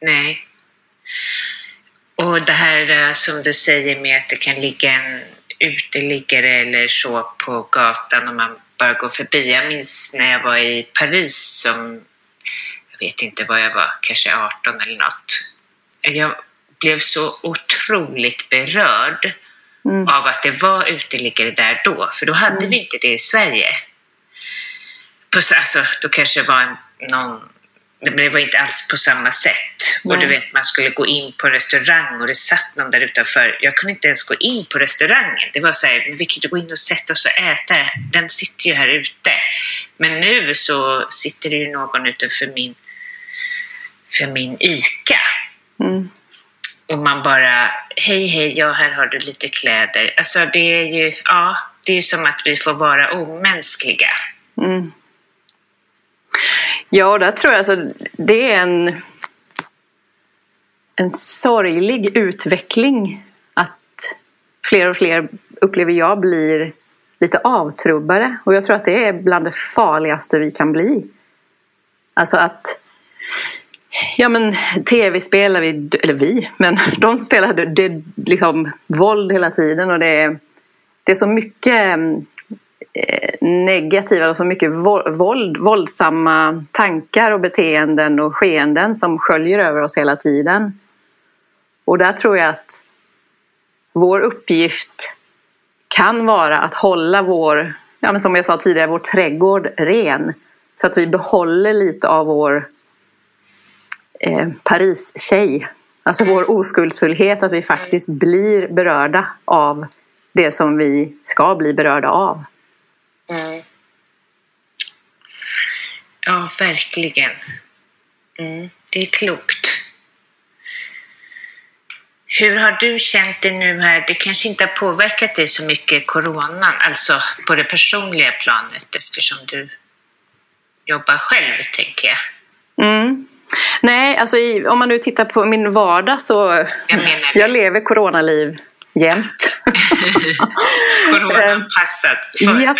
Nej. Och det här eh, som du säger med att det kan ligga en uteliggare eller så på gatan och man bara gå förbi. Jag minns när jag var i Paris som, jag vet inte vad jag var, kanske 18 eller något. Jag blev så otroligt berörd mm. av att det var uteliggare där då, för då hade mm. vi inte det i Sverige. Alltså, då kanske det var en, någon det var inte alls på samma sätt. Nej. Och du vet, man skulle gå in på restaurang och det satt någon där utanför. Jag kunde inte ens gå in på restaurangen. Det var så här, vi kan inte gå in och sätta oss och äta. Den sitter ju här ute. Men nu så sitter det ju någon utanför min, för min ICA. Mm. Och man bara, hej hej, ja här har du lite kläder. Alltså det är ju, ja, det är ju som att vi får vara omänskliga. Mm. Ja, där tror jag alltså det är en, en sorglig utveckling att fler och fler upplever jag blir lite avtrubbade och jag tror att det är bland det farligaste vi kan bli. Alltså att Ja men tv spelar vi, eller vi, men de spelar det, det liksom våld hela tiden och det är, det är så mycket mm, Eh, negativa och så mycket våld, våldsamma tankar och beteenden och skeenden som sköljer över oss hela tiden. Och där tror jag att vår uppgift kan vara att hålla vår, ja men som jag sa tidigare, vår trädgård ren. Så att vi behåller lite av vår eh, Paris-tjej. Alltså vår oskuldsfullhet, att vi faktiskt blir berörda av det som vi ska bli berörda av. Mm. Ja, verkligen. Mm, det är klokt. Hur har du känt det nu här? Det kanske inte har påverkat dig så mycket, coronan, alltså på det personliga planet eftersom du jobbar själv, tänker jag. Mm. Nej, alltså i, om man nu tittar på min vardag så jag, jag lever coronaliv jämt. Coronaanpassad, förberedd.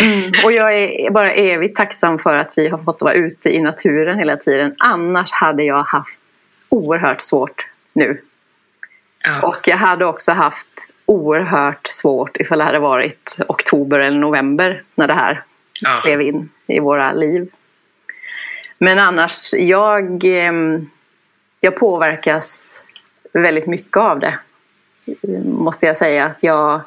Mm, och jag är bara evigt tacksam för att vi har fått vara ute i naturen hela tiden. Annars hade jag haft oerhört svårt nu. Ja. Och jag hade också haft oerhört svårt ifall det hade varit oktober eller november när det här Ja. klev in i våra liv. Men annars, jag, ehm, jag påverkas väldigt mycket av det. Måste jag säga att jag,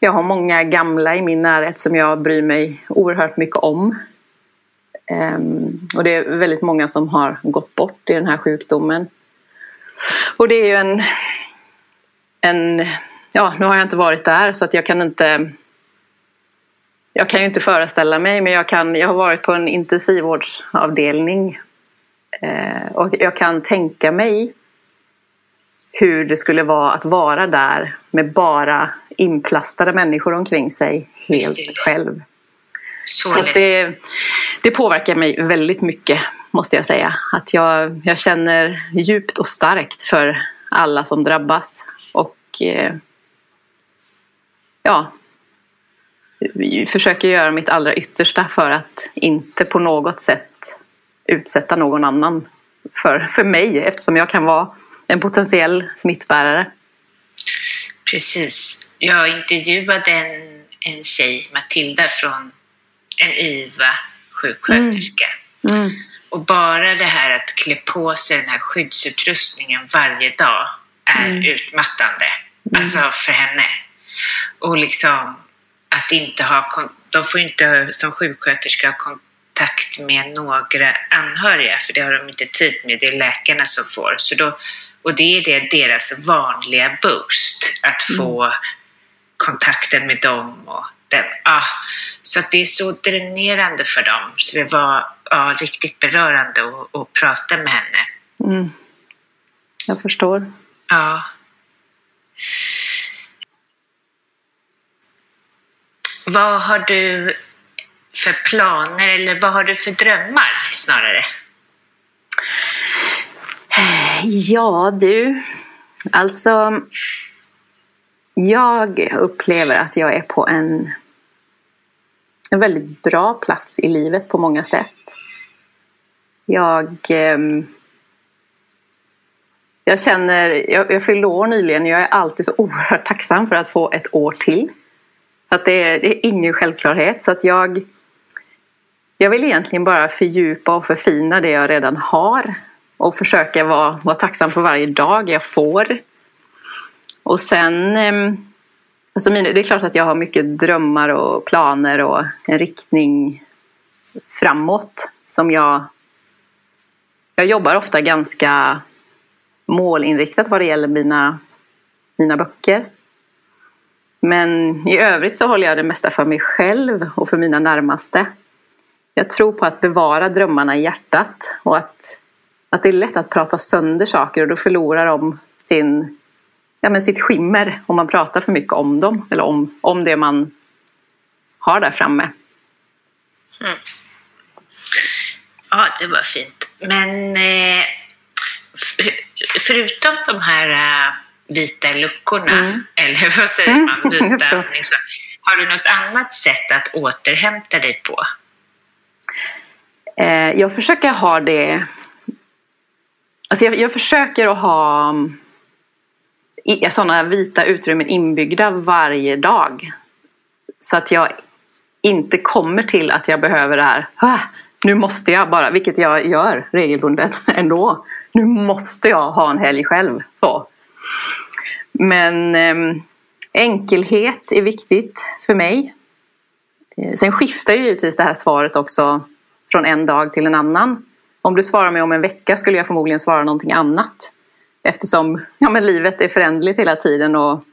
jag har många gamla i min närhet som jag bryr mig oerhört mycket om. Um, Och det är väldigt många som har gått bort i den här sjukdomen. Och det är ju en, en ja nu har jag inte varit där så att jag kan inte jag kan ju inte föreställa mig men jag, kan, jag har varit på en intensivvårdsavdelning eh, och jag kan tänka mig hur det skulle vara att vara där med bara inplastade människor omkring sig helt själv. Så Så det, det påverkar mig väldigt mycket måste jag säga. Att jag, jag känner djupt och starkt för alla som drabbas. Och eh, ja, jag försöker göra mitt allra yttersta för att inte på något sätt utsätta någon annan för, för mig eftersom jag kan vara en potentiell smittbärare. Precis. Jag intervjuade en, en tjej, Matilda, från en IVA sjuksköterska. Mm. Och bara det här att klä på sig den här skyddsutrustningen varje dag är utmattande. Alltså för henne. Och liksom att inte ha, de får inte som sjuksköterska ha kontakt med några anhöriga för det har de inte tid med, det är läkarna som får. Så då, och det är det deras vanliga boost, att få kontakten med dem och den, ah, så att det är så dränerande för dem. Så det var ja, riktigt berörande att, att prata med henne. Mm. Jag förstår. Ja. Vad har du för planer eller vad har du för drömmar snarare? Ja du, alltså jag upplever att jag är på en, en väldigt bra plats i livet på många sätt. Jag, ehm, jag känner, jag, jag fyllde år nyligen, och jag är alltid så oerhört tacksam för att få ett år till. Att det, är, det är ingen självklarhet så att jag jag vill egentligen bara fördjupa och förfina det jag redan har och försöka vara, vara tacksam för varje dag jag får. Och sen, ehm, alltså mina, det är klart att jag har mycket drömmar och planer och en riktning framåt som jag jag jobbar ofta ganska målinriktat vad det gäller mina, mina böcker. Men i övrigt så håller jag det mesta för mig själv och för mina närmaste. Jag tror på att bevara drömmarna i hjärtat och att, att det är lätt att prata sönder saker och då förlorar de sin, ja, men sitt skimmer om man pratar för mycket om dem eller om, om det man har där framme. Mm. Ja, det var fint. Men eh, förutom de här uh, vita luckorna, mm. eller vad säger man, mm, vita, liksom, har du något annat sätt att återhämta dig på? Eh, jag försöker ha det... Alltså jag, jag försöker att ha mm, sådana vita utrymmen inbyggda varje dag. Så att jag inte kommer till att jag behöver det här. Nu måste jag bara, vilket jag gör regelbundet ändå. Nu måste jag ha en helg själv. Så. Men eh, enkelhet är viktigt för mig. Eh, sen skiftar ju givetvis det här svaret också från en dag till en annan. Om du svarar mig om en vecka skulle jag förmodligen svara någonting annat. Eftersom ja, men livet är förändligt hela tiden och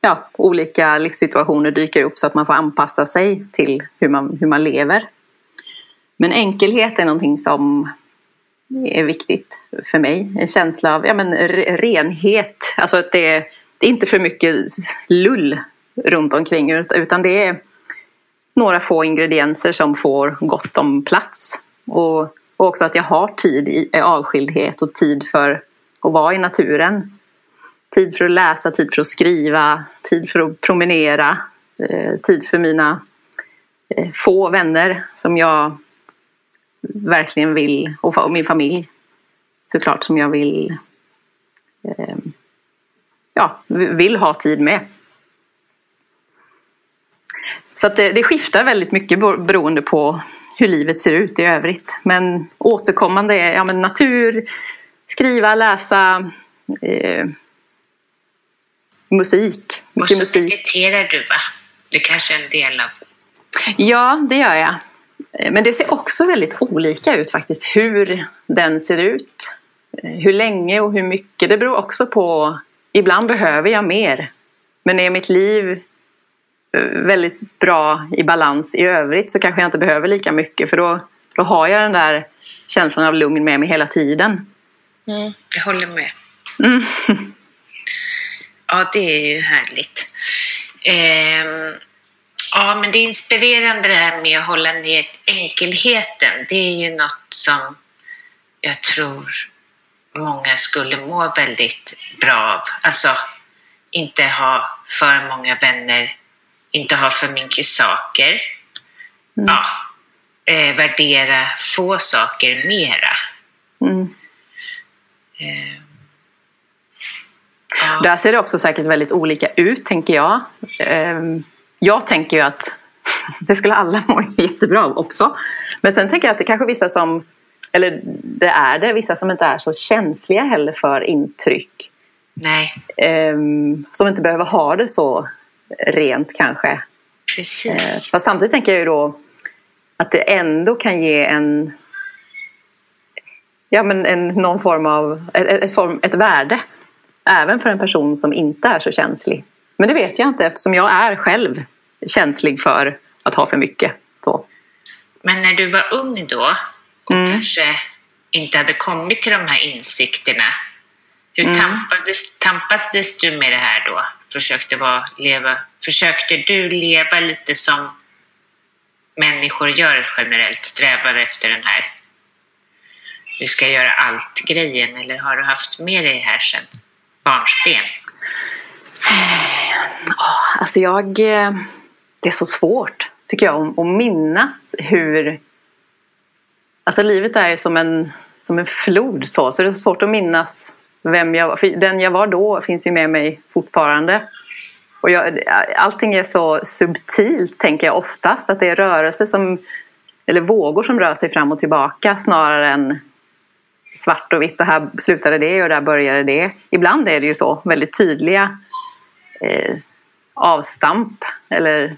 ja, olika livssituationer dyker upp så att man får anpassa sig till hur man, hur man lever. Men enkelhet är någonting som är viktigt för mig. En känsla av ja, men, renhet. Alltså att det är, det är inte för mycket lull runt omkring utan det är några få ingredienser som får gott om plats. Och, och också att jag har tid i avskildhet och tid för att vara i naturen. Tid för att läsa, tid för att skriva, tid för att promenera, eh, tid för mina eh, få vänner som jag verkligen vill, och min familj såklart som jag vill eh, ja, vill ha tid med. Så att det, det, skiftar väldigt mycket beroende på hur livet ser ut i övrigt. Men återkommande är ja, men natur, skriva, läsa, eh, musik. Och så musik. mediterar du va? Det kanske är en del av... Ja, det gör jag. Men det ser också väldigt olika ut faktiskt hur den ser ut. Hur länge och hur mycket. Det beror också på. Ibland behöver jag mer. Men är mitt liv eh, väldigt bra i balans i övrigt så kanske jag inte behöver lika mycket. För då, då har jag den där känslan av lugn med mig hela tiden. Mm, jag håller med. Mm. ja, det är ju härligt. Eh, Ja, men det är inspirerande det här med att hålla ner enkelheten. Det är ju något som jag tror många skulle må väldigt bra av. Alltså, inte ha för många vänner, inte ha för mycket saker. Mm. Ja, eh, värdera få saker mera. Mm. Eh, ja. Där ser det också säkert väldigt olika ut, tänker jag. Eh, jag tänker ju att det skulle alla må jättebra av också. Men sen tänker jag att det kanske vissa som, eller det är det, vissa som inte är så känsliga heller för intryck. Nej. Um, som inte behöver ha det så rent kanske. Precis. Uh, fast samtidigt tänker jag ju då att det ändå kan ge en Ja men en, någon form av ett, ett, form, ett värde. Även för en person som inte är så känslig. Men det vet jag inte eftersom jag är själv känslig för att ha för mycket. Så. Men när du var ung då och mm. kanske inte hade kommit till de här insikterna. Hur mm. tampades, tampades du med det här då? Försökte, vara, leva, försökte du leva lite som människor gör generellt? Strävade efter den här du ska göra allt-grejen eller har du haft med dig här sedan barnsben? Eh, alltså jag... Eh, det är så svårt, tycker jag, att minnas hur... Alltså livet är ju som en, som en flod så, så det är svårt att minnas vem jag var. Den jag var då finns ju med mig fortfarande. Och jag, allting är så subtilt, tänker jag oftast. Att det är rörelser som, eller vågor som rör sig fram och tillbaka snarare än svart och vitt och här slutade det och där började det. Ibland är det ju så, väldigt tydliga eh, avstamp eller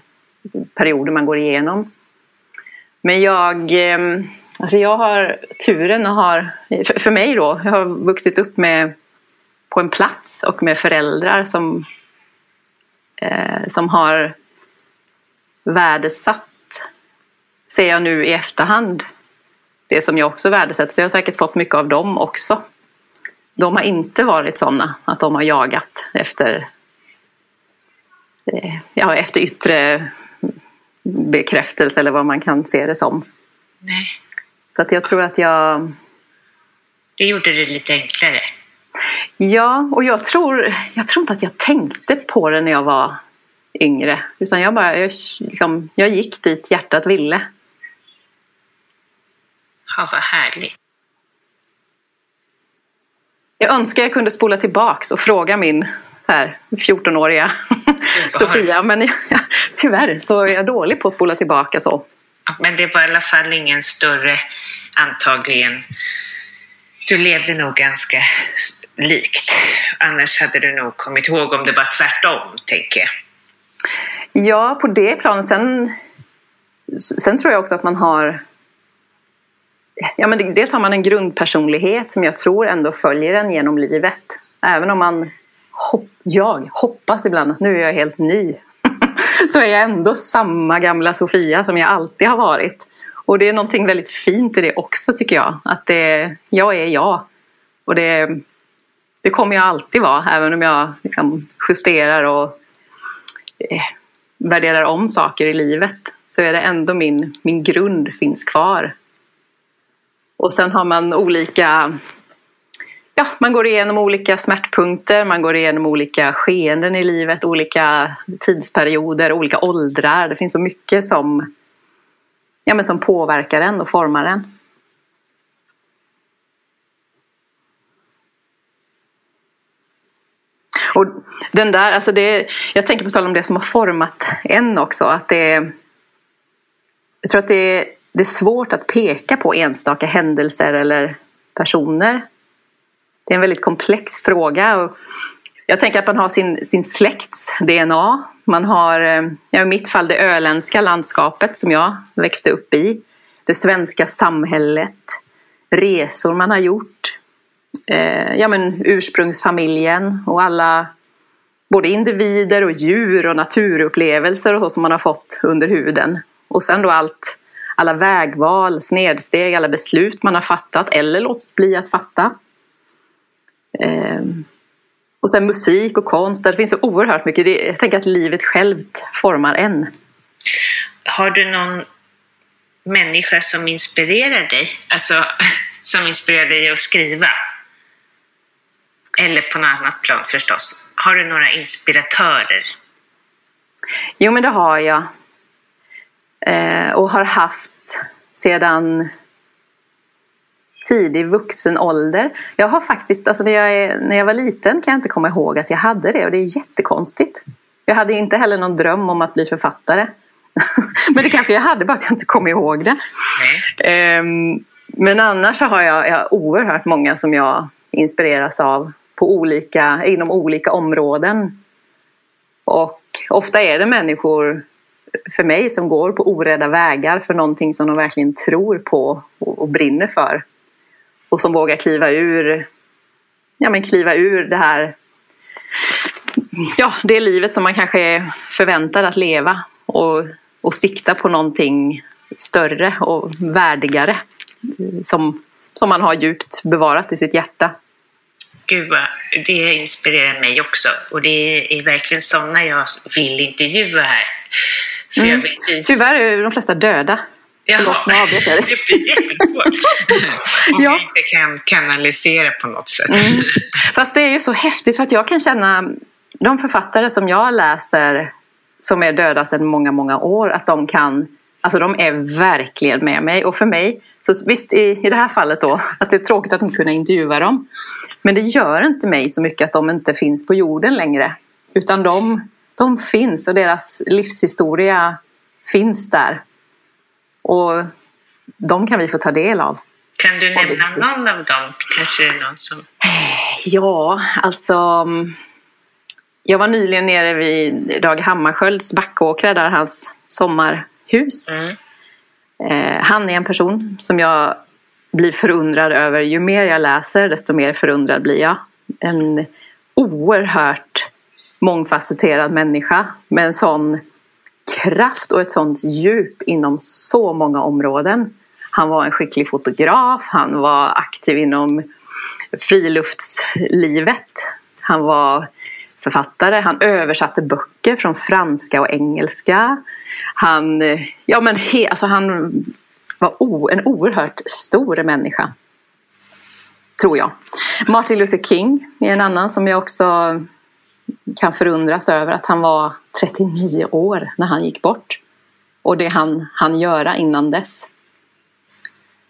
perioder man går igenom. Men jag, eh, Alltså jag har turen och har, för, för mig då, jag har vuxit upp med på en plats och med föräldrar som, eh, som har värdesatt, ser jag nu i efterhand, det som jag också värdesätter. Så jag har säkert fått mycket av dem också. De har inte varit sådana att de har jagat efter, eh, ja, efter yttre bekräftelse eller vad man kan se det som. Nej. Så att jag tror att jag... Det gjorde det lite enklare. Ja, och jag tror, jag tror inte att jag tänkte på det när jag var yngre. Utan jag bara, jag, liksom, jag gick dit hjärtat ville. Ja, vad härligt. Jag önskar jag kunde spola tillbaks och fråga min här 14-åriga Sofia. Men ja, tyvärr så är jag dålig på att spola tillbaka så. Men det var i alla fall ingen större antagligen. Du levde nog ganska likt. Annars hade du nog kommit ihåg om det var tvärtom, tänker jag. Ja, på det planet. Sen, sen tror jag också att man har... Ja, men dels har man en grundpersonlighet som jag tror ändå följer en genom livet. Även om man... Hopp, jag hoppas ibland att nu är jag helt ny. så är jag ändå samma gamla Sofia som jag alltid har varit. Och det är någonting väldigt fint i det också tycker jag. Att det, jag är jag. Och det, det kommer jag alltid vara. Även om jag liksom justerar och eh, värderar om saker i livet. Så är det ändå min, min grund finns kvar. Och sen har man olika ja, man går igenom olika smärtpunkter, man går igenom olika skeenden i livet, olika tidsperioder, olika åldrar. Det finns så mycket som, ja, men som påverkar en och formar en. Och den där, alltså det, jag tänker på tal om det som har format en också. Att det, jag tror att det, det är svårt att peka på enstaka händelser eller personer det är en väldigt komplex fråga. Och jag tänker att man har sin, sin släkts DNA. Man har, eh, ja, i mitt fall, det öländska landskapet som jag växte upp i. Det svenska samhället. Resor man har gjort. Eh, ja, men ursprungsfamiljen och alla både individer och djur och naturupplevelser och så som man har fått under huden. Och sen då allt, alla vägval, snedsteg, alla beslut man har fattat eller låtit bli att fatta. Eh, och sen musik och konst, det finns så oerhört mycket. Jag tänker att livet självt formar en. Har du någon människa som inspirerar dig? Alltså som inspirerar dig att skriva? Eller på något annat plan förstås. Har du några inspiratörer? Jo men det har jag. Eh, och har haft sedan tidig vuxen ålder. Jag har faktiskt, alltså när jag, är, när jag var liten kan jag inte komma ihåg att jag hade det och det är jättekonstigt. Jag hade inte heller någon dröm om att bli författare. Men det kanske jag hade, bara att jag inte kom ihåg det. Um, men annars så har jag, jag har oerhört många som jag inspireras av på olika, inom olika områden. Och ofta är det människor för mig som går på orädda vägar för någonting som de verkligen tror på och, och brinner för och som vågar kliva ur, ja, men kliva ur det här ja, det livet som man kanske är förväntad att leva och, och sikta på någonting större och värdigare som, som man har djupt bevarat i sitt hjärta. Gud vad, det inspirerar mig också och det är verkligen sådana jag vill intervjua här. För mm. vill... Tyvärr är de flesta döda. Jaha, det blir jättesvårt. Om ja. jag inte kan kanalisera på något sätt. Mm. Fast det är ju så häftigt för att jag kan känna de författare som jag läser som är döda sedan många, många år att de kan Alltså de är verkligen med mig och för mig så visst i, i det här fallet då att det är tråkigt att inte kunna intervjua dem. Men det gör inte mig så mycket att de inte finns på jorden längre. Utan de, de finns och deras livshistoria finns där. Och de kan vi få ta del av. Kan du nämna någon av dem? Kanske någon som... Ja, alltså. Jag var nyligen nere vid Dag Hammarskjölds backåkrar där hans sommarhus. Mm. Eh, han är en person som jag blir förundrad över. Ju mer jag läser desto mer förundrad blir jag. En oerhört mångfacetterad människa med en sån kraft och ett sånt djup inom så många områden. Han var en skicklig fotograf, han var aktiv inom friluftslivet. Han var författare, han översatte böcker från franska och engelska. Han, eh, ja men he, alltså han var o, en oerhört stor människa. Tror jag. Martin Luther King är en annan som jag också kan förundras över att han var 39 år när han gick bort. Och det han han göra innan dess.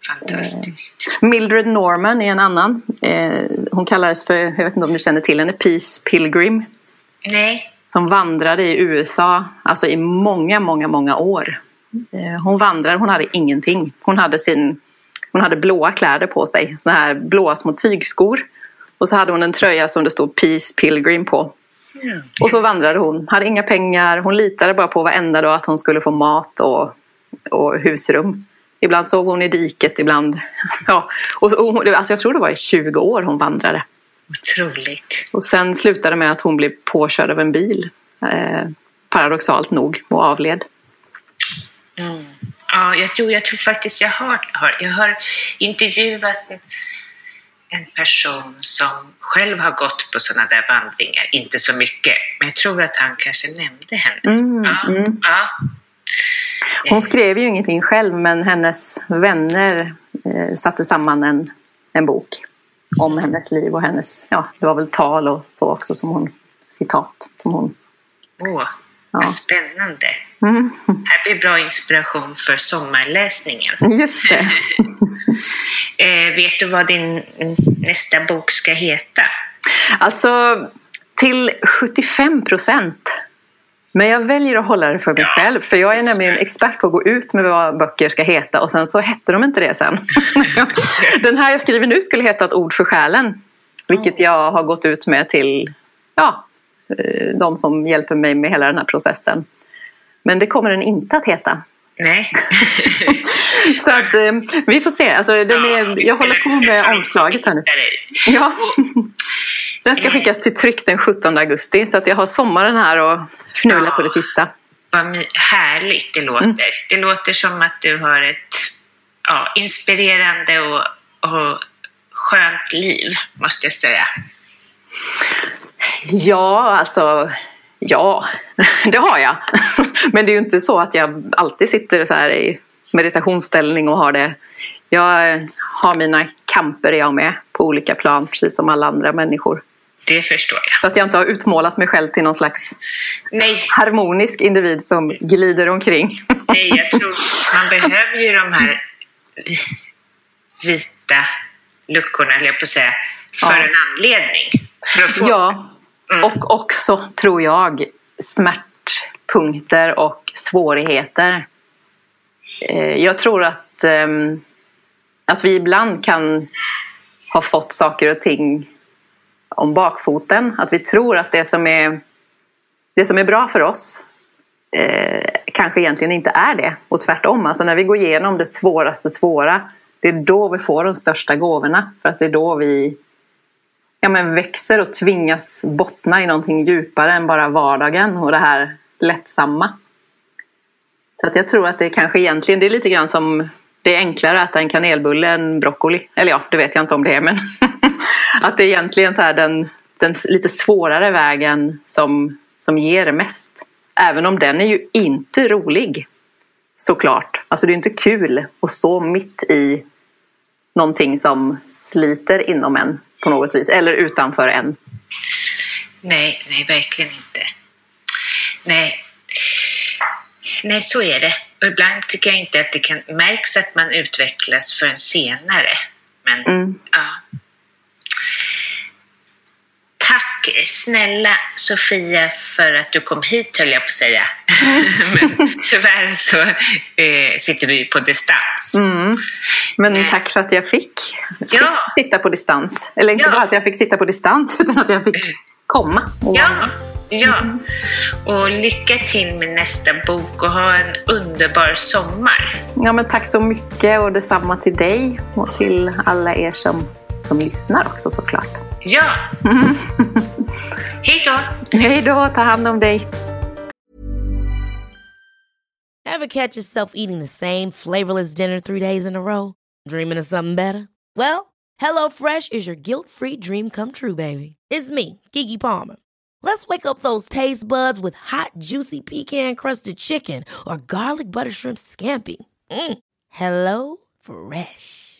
Fantastiskt. Mildred Norman är en annan. Eh, hon kallades för, jag vet inte om du känner till henne, Peace Pilgrim. Nej. Som vandrade i USA, alltså i många, många, många år. Eh, hon vandrade, hon hade ingenting. Hon hade, sin, hon hade blåa kläder på sig, såna här blåa små tygskor. Och så hade hon en tröja som det stod Peace Pilgrim på. Mm. Och så vandrade hon, hade inga pengar, hon litade bara på varenda dag att hon skulle få mat och, och husrum. Ibland sov hon i diket, ibland... Ja. Och, och hon, alltså jag tror det var i 20 år hon vandrade. Otroligt. Och sen slutade med att hon blev påkörd av en bil. Eh, paradoxalt nog och avled. Mm. Ja, jag tror, jag tror faktiskt jag har, har, jag har intervjuat en, en person som själv har gått på sådana där vandringar. Inte så mycket, men jag tror att han kanske nämnde henne. Mm, ja, mm. ja. Hon skrev ju ingenting själv men hennes vänner eh, satte samman en, en bok om hennes liv och hennes, ja det var väl tal och så också som hon, citat som hon. Åh, Ja. vad spännande. Mm, Här blir bra inspiration för sommarläsningen. just det. Eh, vet du vad din nästa bok ska heta? Alltså till 75 procent. Men jag väljer att hålla det för mig själv. För jag är nämligen expert på att gå ut med vad böcker ska heta och sen så hette de inte det sen. Den här jag skriver nu skulle heta Ett ord för själen. Vilket jag har gått ut med till ja, eh, de som hjälper mig med hela den här processen. Men det kommer den inte att heta. Nej. Så att eh, vi får se. Alltså, den är, jag håller på med omslaget här nu. Ja. Den ska skickas till tryck den 17 augusti så att jag har sommaren här och fnula på det sista. Vad härligt det låter. Mm. Det låter som att du har ett ja, inspirerande och, och skönt liv, måste jag säga. Ja, alltså ja, det har jag. Men det är ju inte så att jag alltid sitter så här i meditationsställning och har det. Jag har mina kamper jag med på olika plan, precis som alla andra människor. Det förstår jag. Så att jag inte har utmålat mig själv till någon slags Nej, harmonisk individ som glider omkring. nej, jag tror man behöver ju de här vita luckorna, eller jag på att säga, för Ja. en anledning. För att få... Ja, Mm. och också tror jag smärtpunkter och svårigheter. Eh, jag tror att, ehm, att vi ibland kan ha fått saker och ting om bakfoten. Att vi tror att det som är, det som är bra för oss eh, kanske egentligen inte är det. Och tvärtom, alltså när vi går igenom det svåraste svåra det är då vi får de största gåvorna. För att det är då vi ja, men växer och tvingas bottna i någonting djupare än bara vardagen och det här lättsamma. Så att jag tror att det kanske egentligen, det är lite grann som det är enklare att äta en kanelbulle än broccoli. Eller ja, det vet jag inte om det är men att det är egentligen så här den, den lite svårare vägen som, som ger mest. Även om den är ju inte rolig. Såklart. Alltså det är inte kul att stå mitt i någonting som sliter inom en på något vis. Eller utanför en. Nej, nej, verkligen inte. Nej. Nej, så är det. Och ibland tycker jag inte att det kan märks att man utvecklas förrän senare. Men, Mm. ja. Tack snälla Sofia för att du kom hit höll jag på att säga. Men tyvärr så eh, sitter vi på distans. Mm. Men Nej. tack för att jag fick, fick Ja. sitta på distans. Eller inte Ja. bara att jag fick sitta på distans utan att jag fick komma. och Ja. Ja, och lycka till med nästa bok och ha en underbar sommar. Ja, men tack så mycket och detsamma till dig och till alla er som, som lyssnar också såklart. Ja! Hej då! Hej då, ta hand om dig. Ever catch yourself eating the same flavorless dinner three days in a row? Dreaming of something better? Well, hello fresh is your guilt-free dream come true, baby. It's me, Kiki Palmer. Let's wake up those taste buds with hot, juicy pecan-crusted chicken or garlic butter shrimp scampi. Mm. Hello Fresh.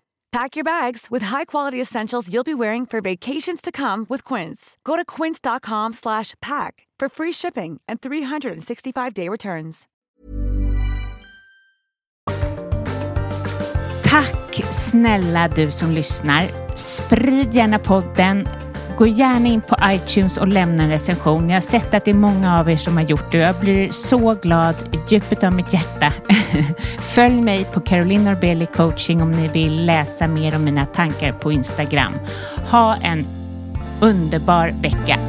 Pack your bags with high-quality essentials you'll be wearing for vacations to come with Quince. Go to quince.com slash pack for free shipping and 365-day returns. Tack snälla du som lyssnar. Sprid gärna podden. Gå gärna in på iTunes och lämna en recension. Jag har sett att det är många av er som har gjort det jag blir så glad i djupet av mitt hjärta. Följ mig på Caroline Norbeli coaching om ni vill läsa mer om mina tankar på Instagram. Ha en underbar vecka.